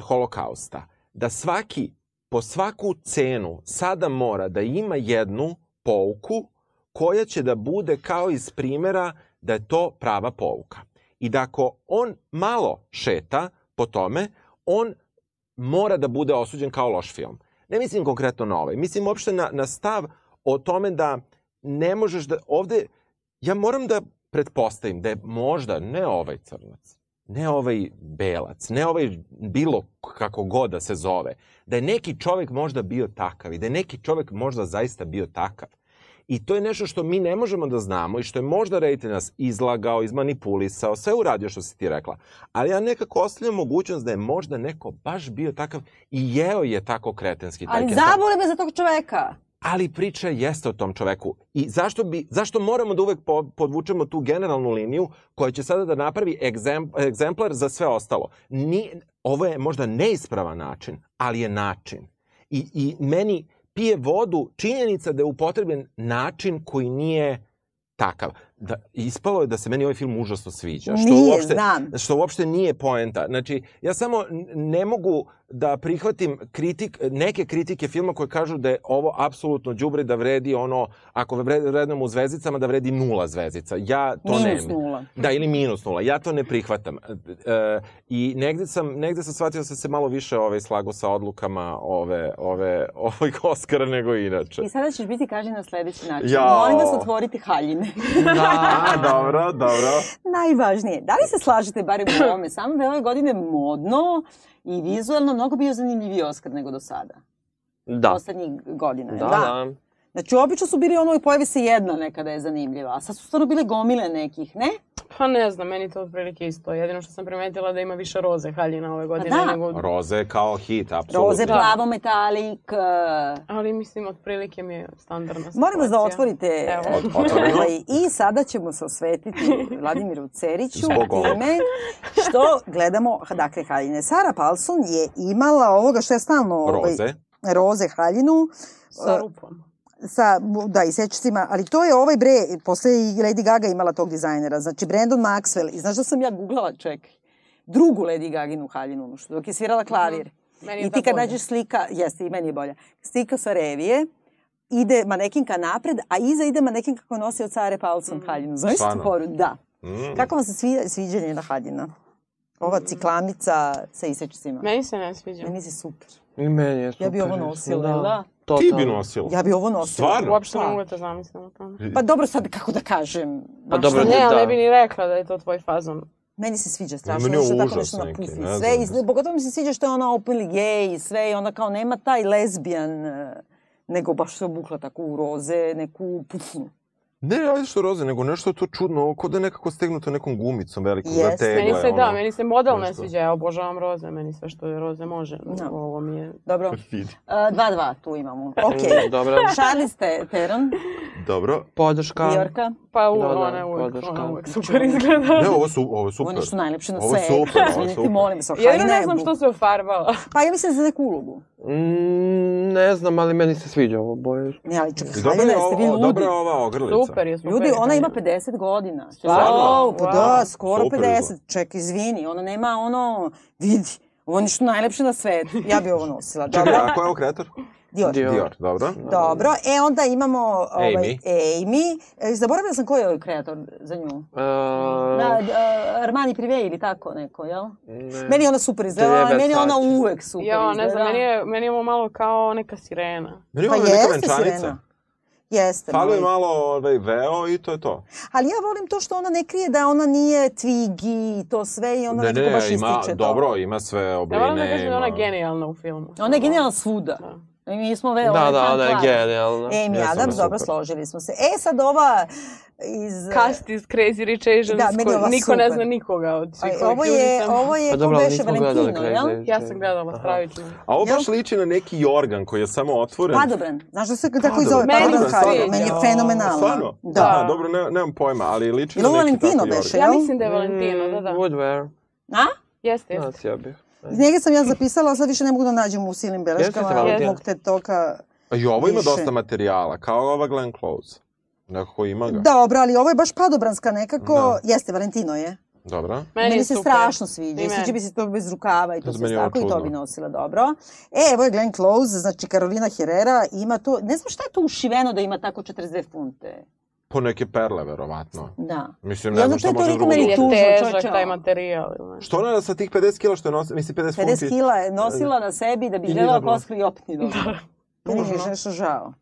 holokausta, da svaki, po svaku cenu sada mora da ima jednu pouku koja će da bude kao iz primera da je to prava pouka. I da ako on malo šeta po tome, on mora da bude osuđen kao loš film. Ne mislim konkretno na ovaj, mislim uopšte na, na stav o tome da ne možeš da... Ovde, ja moram da pretpostavim da je možda ne ovaj crnac, ne ovaj belac, ne ovaj bilo kako god da se zove, da je neki čovek možda bio takav i da je neki čovek možda zaista bio takav. I to je nešto što mi ne možemo da znamo i što je možda reditelj nas izlagao, izmanipulisao, sve uradio što si ti rekla. Ali ja nekako ostavljam mogućnost da je možda neko baš bio takav i jeo je tako kretenski. taj Ali zabole me za tog čoveka. Ali priča jeste o tom čoveku. I zašto, bi, zašto moramo da uvek po, podvučemo tu generalnu liniju koja će sada da napravi egzem, egzemplar za sve ostalo? Ni, ovo je možda neispravan način, ali je način. I, I meni pije vodu činjenica da je upotrebljen način koji nije takav. Da, ispalo je da se meni ovaj film užasno sviđa. Što Nije, uopšte, znam. Što uopšte nije poenta. Znači, ja samo ne mogu da prihvatim kritik, neke kritike filma koje kažu da je ovo apsolutno đubre da vredi ono, ako vre- vrednemo u zvezdicama, da vredi nula zvezdica. Ja to ne... Minus nula. Da, ili minus nula. Ja to ne prihvatam. E, I negde sam, negde sam shvatio da sam se malo više ovaj, slago sa odlukama ove, ove, ovog Oscara nego inače. I sada ćeš biti kažen na sledeći način. Jao. Molim vas otvoriti haljine. A, dobro, dobro. Najvažnije. Da li se slažete, barem u ovome, samo da je ove godine modno i vizualno mnogo bio zanimljiviji Oskar nego do sada? Da. Poslednjih godina. Da, da. Znači, obično su bili ono, pojavi se jedna nekada je zanimljiva, a sad su stvarno bile gomile nekih, ne? Pa ne znam, meni to otprilike isto. Jedino što sam primetila da ima više roze haljina ove godine da. nego... Roze je kao hit, apsolutno. Roze, plavo, metalik. uh, Ali mislim, otprilike mi je standardna situacija. Vas da otvorite Evo. Ot- otvoreno. ovaj, i sada ćemo se osvetiti Vladimiru Ceriću time što gledamo, dakle, haljine. Sara Paulson je imala ovoga što je stalno... ovaj, Roze. roze haljinu. Sa uh, rupom. Sa, da, i sećacima, ali to je ovaj bre, posle i Lady Gaga imala tog dizajnera, znači Brandon Maxwell, i znaš da sam ja googlala, čekaj, drugu Lady Gaginu haljinu, ono što dok je svirala klavir. Meni je I ti kad nađeš slika, jeste, i meni je bolja, slika sa revije, ide manekinka napred, a iza ide manekinka koja nosi od Sare Paulson haljinu. Znaš tu foru? Da. Mm. Kako vam se svi, sviđa njena haljina? Ova ciklamica sa isečcima. Meni se ne sviđa. Meni se super. I meni je super. Ja bi ovo nosila, jel da? Ti bi nosila. Ja bi ovo nosila. Stvarno? Uopšte ne Pa. mogu da te zamislim o tome. Pa dobro, sad kako da kažem. Pa dobro, šta- Ne, ali da. ne bi ni rekla da je to tvoj fazon. Meni se sviđa strašno, Meni je što tako užas nešto neki, napusti. ne Sve, i, pogotovo mi se sviđa što je ona openly gay i sve i ona kao nema taj lesbijan, e, nego baš se obukla tako u roze, neku pufnu. Ne, ajde što roze, nego nešto je to čudno, ovo ko da je nekako stegnuto nekom gumicom velikom Jeste. za tegle. Meni se, da, ono. meni se model ne nešto. sviđa, ja obožavam roze, meni sve što je roze može. Da. Ovo mi je... Dobro, Vidi. E, dva, dva tu imamo. Ok. Dobro. Charlize Te- Theron, Dobro. Podrška. Njorka. Pa u, Da, da, ona podrška. ona uvek super izgleda. Ne, ovo su, ovo je super. Oni su najlepši na Ovo je svetu. super, ovo je super. molim se. Haljina ne znam što se ofarbala. Pa ja mislim za neku ulogu. Mm, ne znam, ali meni se sviđa ovo boje. Ne, ali čekaj, haljina, je, jeste vi ludi? dobra je ova ogrlica. Super je, super. Ljudi, ona ima 50 godina. Stvarno? Wow, pa Wow. da, skoro Super 50. izgleda. Čekaj, izvini, ona nema ono, vidi, ovo je nešto najlepše na svetu. Ja bi ovo nosila. Čekaj, a ko je ovo kreator? Dior. Dior. Dior, dobro. Dobro, e onda imamo ovaj, Amy. Amy. E, zaboravila sam ko je ovaj kreator za nju. Uh, Da, da, Armani Privé ili tako neko, jel? ne. Meni je ona super izgledala, Treba meni je ona uvek super Jo, izgleda. ne znam, meni je, meni je ovo malo kao neka sirena. Meni je Pa ovo neka venčanica. sirena. Jeste. Falio je malo ovaj, veo i to je to. Ali ja volim to što ona ne krije da ona nije Twiggy i to sve i ona ne, nekako ne, baš ima, ističe to. dobro, ima sve Ja obline. moram da kažem da ona genijalna u filmu. Ona je genijalna svuda. I mi smo ve, Da, da, club. genijalna. Amy Jeste, Adams, ona je dobro, super. složili smo se. E, sad ova iz... Cast iz Crazy Rich Asians, Da, meni ova niko ne super. zna nikoga od svih ovih ovo je, ovo je, Pa ko dobro, beše nismo Valentino, jel? Ja sam gledala stravično. A ovo baš liči na neki jorgan koji je samo otvoren. Padobran. Znaš da se tako i zove? Meni Padobran. Meni je fenomenalno. Stvarno? Da. Aha, dobro, ne, nemam pojma, ali liči na neki Valentino tako beše? jorgan. Ja mislim da je Valentino, da, da. Woodware. A? Jeste, jeste. Nosio bih. Njega sam ja zapisala, a sad više ne mogu da nađem u silnim beleškama. Jeste Valentin? Mog te toka... A I ovo ima Više. dosta materijala, kao ova Glenn Close. Nekako ima ga. Dobro, ali ovo je baš padobranska nekako. Da. Jeste, Valentino je. Dobro. Meni, Meni se super. strašno sviđa. I sviđa bi se to bez rukava i to sve ovo tako i to bi nosila dobro. E, evo je Glenn Close, znači Karolina Herrera ima to, ne znam šta je to ušiveno da ima tako 42 funte. Po neke perle, verovatno. Da. Mislim, ne znam šta može drugo. meni Ili je težak čoveče. taj materijal. nešto. Što ona sa tih 50 kila što je nosila, misli 50, 50 funti? kila je nosila na sebi da bi izgledala dobro. kao skliopni dobro. Meni mi je žao.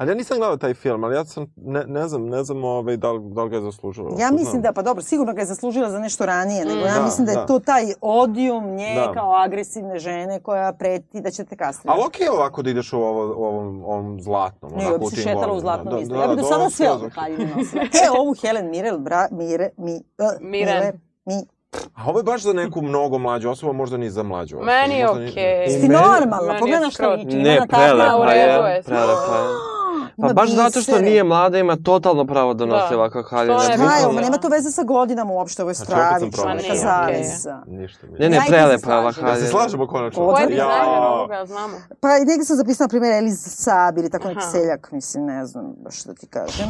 Ali ja nisam gledao taj film, ali ja sam, ne, ne znam, ne znam ovaj, da, li, da li ga je zaslužila. Ja mislim da, pa dobro, sigurno ga je zaslužila za nešto ranije, nego ja Da, mislim da je da. to taj odijum nje Da. kao agresivne žene koja preti da će te kastrirati. Ali okej je ovako da ideš u ovo, u ovom, ovom zlatnom. Ne, se tim šetala u zlatnom Da, da, Ja bi do da, sada ovo sve okej. haljine nosila. E, ovu Helen Mirel, bra, Mire, mi, uh, Miren. Miller, mi. A ovo je baš za neku mnogo mlađu osobu, možda ni za mlađu osobu. Meni je možda ni- okej. Ti normalno, meni je pogledaj što liči. Ne, prelepa je, je. Prelepa je. Pa baš zato što nije mlada, ima totalno pravo da nosi Da. To je Šta je ovo? Nema to veze sa godinama uopšte, ovo je Znači, opet sam stravično, promašio. neka zavesa. Ništa mi. Ne, ne, prelepa ova slažemo. Da se haljina. slažemo konačno. Ovo Ko je dizajner ovoga, znamo? Pa i negdje sam zapisala, na primjer, Eliz Saab ili tako neki seljak, mislim, ne znam baš da ti kažem.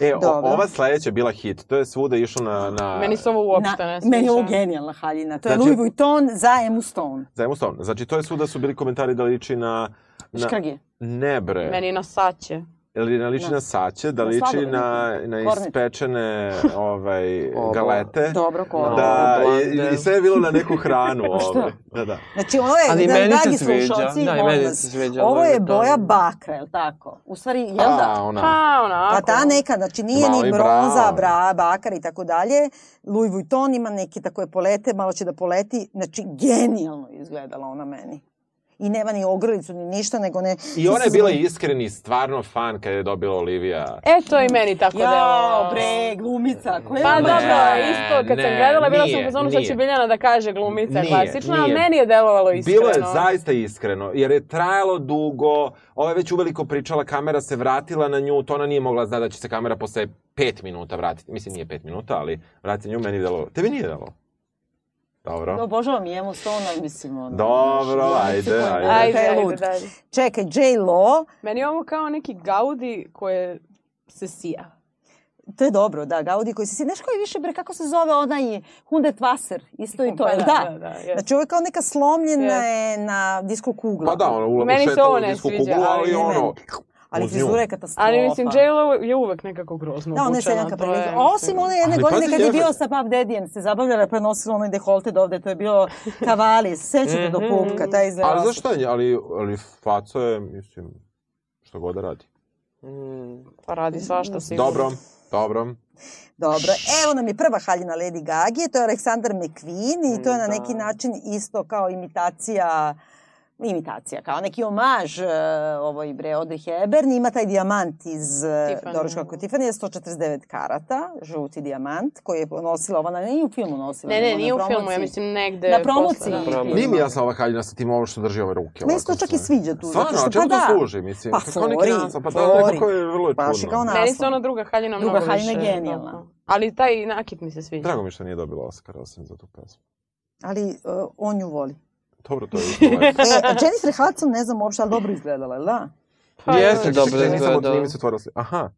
E, o, ova sledeća je bila hit. To je svuda išlo na... na... Meni se ovo uopšte Na- ne sviđa. meni je ovo genijalna haljina. To je Znači- Louis Vuitton za Emu Stone. Za Emma Stone. Znači, to je svuda su bili komentari da liči na... na... Škrge. Ne bre. Meni je na saće. Ili na liči Na- na saće, da na liči na, na ispečene ovaj, Ovo. galete. Dobro, ko. Da, i, i sve je bilo na neku hranu. Pa šta? ovaj. Da, da. Znači, ovo je, Ali da, meni se dragi slušalci, Da, molim meni se sviđa ovo Louis je boja bakra, je li tako? U stvari, jel A, da? ona. Pa, onako. Pa ta neka, znači nije Malo ni bronza, bra, bakar i tako dalje. Louis Vuitton ima neke takove polete, malo će da poleti. Znači, genijalno je izgledala ona meni. I nema ni ogrlicu, ni ništa, nego ne... I ona je bila iskreni, stvarno fan kad je dobila Olivia. E, to i meni tako Jao, delovalo. bre, glumica, koja Pa dobro, isto kad sam ne, gledala, bila sam u fazonu sad će. Biljana da kaže glumica Nije, klasična, nije. meni je delovalo iskreno. Bilo je zaista iskreno, jer je trajalo dugo, ova je već uveliko pričala, kamera se vratila na nju, to ona nije mogla zna da će se kamera posle pet minuta vratiti. Mislim, nije pet minuta, ali vratiti nju, meni je delo... Tebi nije delo? Dobro. Obožavam i Emu Stone, ali mislim, ono... Dobro, znaš, ajde, ajde. Taj Ajde, je ajde, lud. dalje. Čekaj, J-Lo, Meni je ovo kao neki Gaudi koje se sija. to je dobro, da, Gaudi koji se... Znaš koji je više, bre, kako se zove onaj Hundet Wasser, isto i to, Pa jel da, da? da, da, jest. Znači, ovo je kao neka slomljena je na disko kugla. Pa da, ono, ula, Meni se ušetala ovo u ne disku kuglu, ali ono... Ali frizura je katastrofa. Ali mislim, J-Lo je uvek nekako grozno Da, ona je seljanka mislim- Osim one jedne Ali godine kad je bio sa Puff Daddyjem, se zabavljala pa je nosila onaj deholte do ovde, to je bilo kavalis, sećate do pupka, taj izgleda. Ali znaš šta je, ali, ali faca je, mislim, što god da radi. Mm. Pa radi svašta sigurno. Dobro, dobro. Dobro, evo nam je prva haljina Lady Gaga, to je Aleksandar McQueen i to je na neki način isto kao imitacija imitacija, kao neki omaž uh, ovoj bre Audrey Hepburn, ima taj dijamant iz uh, Tiffany. Doroš kako Tiffany je 149 karata, žuti dijamant, koji je nosila ona, nije u filmu nosila. Ne, ne, na nije u filmu, ja mislim negde Na promociji. posle, da. Promo- Nije mi jasna ova haljina sa tim ovo što drži ove ruke. Meni se to čak i sviđa tu. Stvarno, što, a čemu pa to da. služi, mislim? Pa fori, naslov, pa da, nekako je vrlo je Baš je čudno. kao na- Meni se naslov. ona druga haljina Druga mnogo haljina je više. genijalna. Ali taj nakit mi se sviđa. Drago mi što nije dobila Oscara osim za tu pesmu. Ali uh, on nju voli. Dobro, to je. E, Jennifer Hudson, ne znam uopšte, ali dobro izgledala, jel da? Pa, Jeste dobro Čekaj, nisam nije mi se otvorila slika. Aha.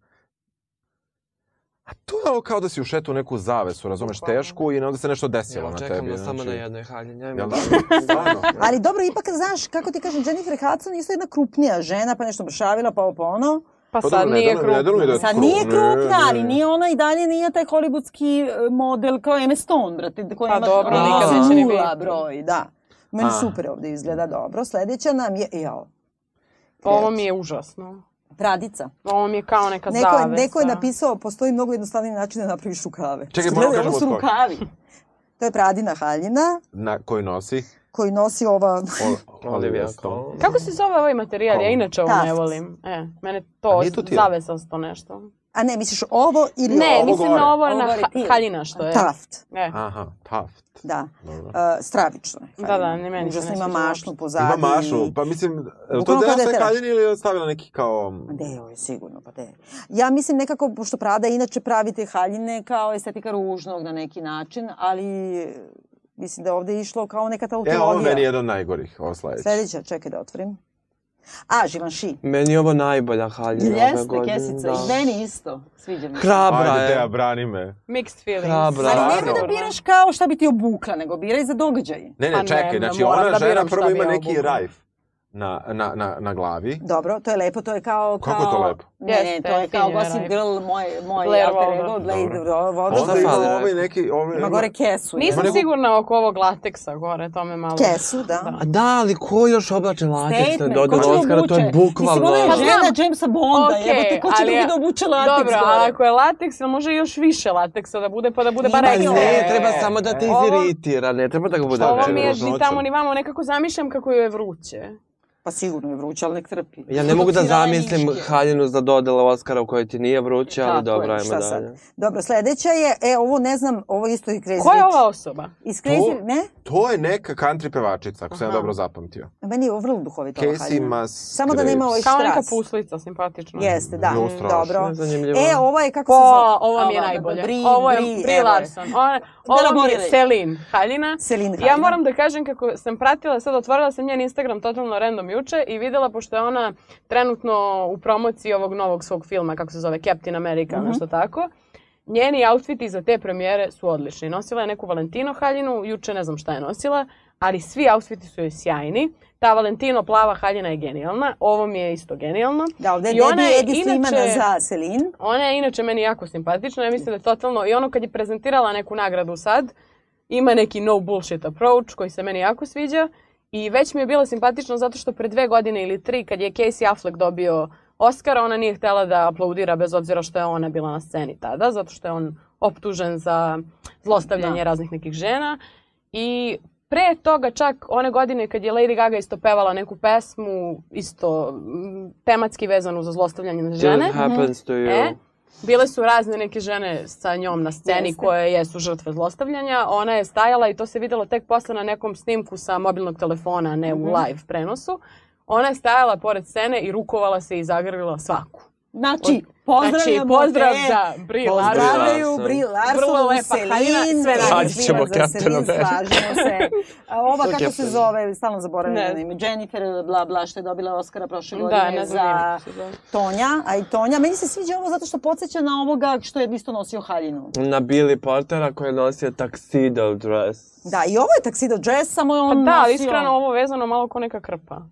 A to je kao da si ušetao u neku zavesu, razumeš, tešku i onda se nešto desilo Ja na čekam tebi. na samo znači. na jednoj haljini. Jel da? Stvarno. Ali dobro, ipak, znaš, kako ti kažem, Jennifer Hudson isto jedna krupnija žena, pa nešto mršavila, pa ovo pa ono. Pa Pa sad dobro, ne nije mi da je krupna. Sad nije krupna, ali nije ona i dalje nije taj hollywoodski e, model kao Emma Stone, brate, koji Pa ima dobro, nikad neće ni nula biti. broj, da. Meni A. super ovde izgleda dobro. Sledeća nam je, jao, Ovo mi je užasno. Pradica. Ovo mi je kao neka Neko je, zavesa. neko je napisao, postoji mnogo jednostavniji način da napraviš rukave. Čekaj, moramo su kažemo od koga. rukavi. To je Pradina haljina Na, koji nosi koji nosi ova... Ol- Olivia Stone. Kako se zove ovaj materijal? Ja inače ovo ne volim. E, mene to to zavesasto nešto. A ne, misliš ovo ili Ne, ovo? mislim gore. na ovo Ovo na ha- haljina što je. Taft, E. Aha, Taft. da. Dobro. Uh, stravično je. Da, da, ni meni Užasno ne ima mašnu pozadi. Ima mašu, pa mislim, je to deo sve haljine ili je stavila neki kao... Deo je sigurno, pa de. Ja mislim nekako, pošto Prada inače pravi te haljine kao estetika ružnog na neki način, ali mislim da je ovde išlo kao neka E, ovo tautologija. meni je jedan od najgorih, ovo sledeće. Sledeća, čekaj da otvorim. A, Givenchy. Meni je ovo najbolja haljina ove Jeste, godine. kesica. Da. I meni isto. Sviđa mi se. Hrabra Ajde, je. Teja, brani me. Mixed feelings. Hrabra. Ali nemoj da biraš kao šta bi ti obukla, nego biraj za događaj. Ne, Pa ne, ne, čekaj, ne, znači ona da žena prvo ima neki rajf na, na, na, na glavi. Dobro, to je lepo, to je kao... Kako je to kao- lepo? Ne, ne, Jeste, to je kao Gossip. Girl, moj, moj Blair alter Blade. Waldorf. Onda ima ovaj neki... Ovaj, Ima gore kesu. Nisam nego- sigurna oko ovog lateksa gore, to me malo... Kesu, da. A da, ali ko još oblače lateks na da Oscara, to je bukvalno... Mislim, ona je Pa žena. Jamesa Bonda, Okej, jebote, ko će ali drugi da obuče lateks Dobro, gore? ali ako je lateks, jel može još više lateksa da bude, pa da bude bar Ima ekstra? Ne, treba samo da te Ovo- iziritira, ne treba da ga bude Ovo mi je ni tamo ni vamo, nekako zamišljam kako joj je vruće. Pa sigurno je vruće, ali nek trpi. Ja ne mogu da zamislim haljinu za dodela Oscara u kojoj ti nije vruće, ali Tako dobro, je, ajmo šta sad? dalje. Dobro, sledeća je, e, ovo ne znam, ovo isto i Crazy Ko je ova osoba? Iz Crazy, To- ne? To je neka country pevačica, ako sam ja Aha. dobro zapamtio. Meni je ovo vrlo duhovito ova haljina. Musgraves. Samo da nema ovaj Kao neka štras. puslica, simpatična. Jeste, da, strašno. dobro. E, ovo je kako Ko, se zove? ovo mi je Ova, najbolje. Brie, ovo je je. Larson. Ona, ovo mi je. Celine Haljina. Celine Ja Haljina. moram da kažem kako sam pratila, sad otvorila sam njen Instagram totalno random juče i videla pošto je ona trenutno u promociji ovog novog svog filma, kako se zove, Captain America, Mhm. nešto tako. Njeni outfiti za te premijere su odlični. Nosila je neku Valentino haljinu, juče ne znam šta je nosila, ali svi outfiti su joj sjajni. Ta Valentino plava haljina je genijalna, ovo mi je isto genijalno. Da, ovde I ona je Edi inače- za Celine. Ona je inače meni jako simpatična, ja mislim da je totalno, i ono kad je prezentirala neku nagradu sad, ima neki no bullshit approach koji se meni jako sviđa i već mi je bila simpatična zato što pre dve godine ili tri kad je Casey Affleck dobio Oscara, ona nije htjela da aplaudira bez obzira što je ona bila na sceni tada, zato što je on optužen za zlostavljanje Da. raznih nekih žena i pre toga čak one godine kad je Lady Gaga isto pevala neku pesmu isto mm, tematski vezanu za zlostavljanje na žene. Happens to you. E, bile su razne neke žene sa njom na sceni Jeste. koje jesu žrtve zlostavljanja. Ona je stajala i to se videlo tek posle na nekom snimku sa mobilnog telefona, ne Mhm. u live prenosu. Ona je stajala pored scene i rukovala se i zagrlila svaku. Znači, pozdravljamo znači, pozdrav te. za Brie Larson. Pozdravljaju Vrlo Larson, Celine, sve najbolje. Ćemo America. slažemo se. A ova kako se zove, stalno zaboravljam Ne na ime, Jennifer, bla bla, što je dobila Oscara prošle Da, godine ne znam za se. Tonja, a i Tonja. Meni se sviđa ovo zato što podsjeća na ovoga što je isto nosio haljinu. Na Billy Portera koji je nosio tuxedo dress. Da, i ovo je tuxedo dress, samo je Pa on da, ali nosio... iskreno ovo vezano malo ko neka krpa.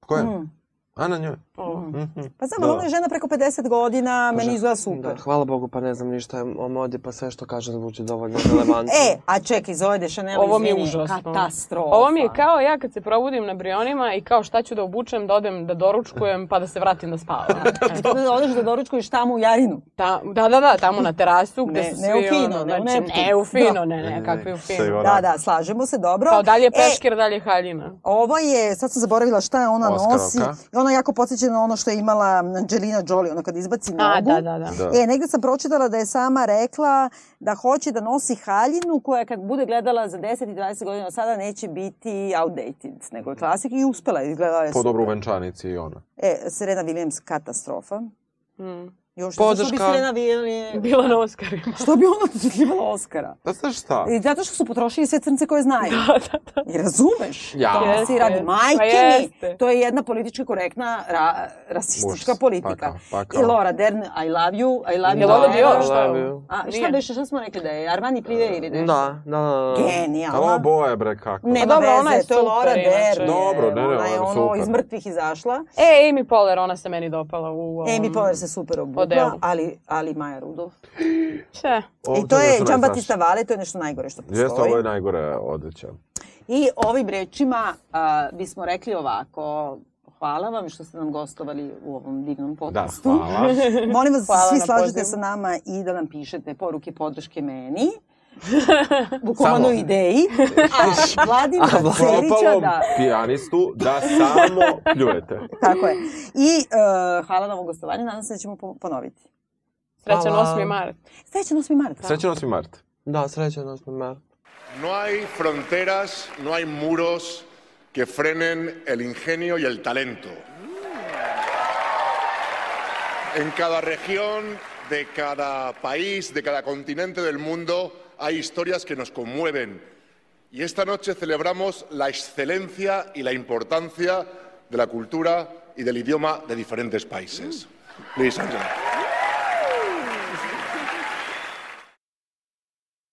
Ko je? Mm. A na njoj. Ovo. Mhm. Pa znam, ali ona je žena preko 50 godina, meni izgleda super. Da, hvala Bogu, pa ne znam ništa o modi, pa sve što kažem zvuči dovoljno relevantno. E, a čekaj, Zoe de Chanel, Ovo mi je užasno. katastrofa. Ovo mi je kao ja kad se probudim na Brionima i kao šta ću da obučem, da odem da doručkujem pa da se vratim da spavam. E. Tako da odeš da doručkuješ tamo u Jarinu. Ta, da, da, da, tamo na terasu gde Ne- su ne u svi fino, ono, ne u znači, ne u fino, Da. ne, ne, kakvi u fino. Da, da, slažemo se, dobro. Kao dalje E, peškir, dalje haljina. Ovo je, sad sam zaboravila šta je ona nosi. Ona jako podsjeća na ono što je imala Angelina Jolie, ono kad izbaci nogu. A, da, da, da. Da. E, negde sam pročitala da je sama rekla da hoće da nosi haljinu koja kad bude gledala za 10 i 20 godina od sada neće biti outdated, nego je klasik i uspela, je, izgledala je Po dobro u super. venčanici i ona. E, Serena Williams, katastrofa. Mm. Još što bi Podrška. Serena Williams... Bila na Oscarima. Što bi ona dodeljivala Oscara? Pa znaš šta? I zato što su potrošili sve crnce koje znaju. Da, da, da. I razumeš? Ja. To Jeste, se radi. Majke Pa mi, to je jedna politički korektna ra, rasistička Užas. politika. Pa kao, pa kao. I Laura Dern, I love you, I love you. Forever. Dior I love you. A šta beše, šta smo rekli da je? Armani Prive ili nešto? Da, da, da. da. Genijalna. Ovo boje bre kako. Pa dobro, ona je to je Laura Dern. inače. Dobro, ne, ne, ona je ona je ono super. iz mrtvih izašla. E, Amy Poehler, ona se meni dopala u. Amy Poehler se super obukla, odelu. ali, ali Maja Rudolph. Če? I to je. Battista Vale, to je nešto najgore što postoji. Jeste, ovo je najgore odeća. I ovim rečima a, bismo rekli ovako, hvala vam što ste nam gostovali u ovom divnom Da, podcastu. hvala. Molim vas da se svi slažete sa nama i da nam pišete poruke podrške meni. Bukvalno Samo. ideji. A Vladimira Cerića Propalom da... pijanistu da samo pljujete. Tako je. I uh, hvala na ovom gostovanju. Nadam se da ćemo po- ponoviti. Srećan Hvala. 8. mart. Srećan 8. mart. Srećan 8. mart. Da, srećan 8. mart. No hay fronteras, no hay muros que frenen el ingenio y el talento. En cada región, de cada país, de cada continente del mundo, hay historias que nos conmueven. Y esta noche celebramos la excelencia y la importancia de la cultura y del idioma de diferentes países. Ángel.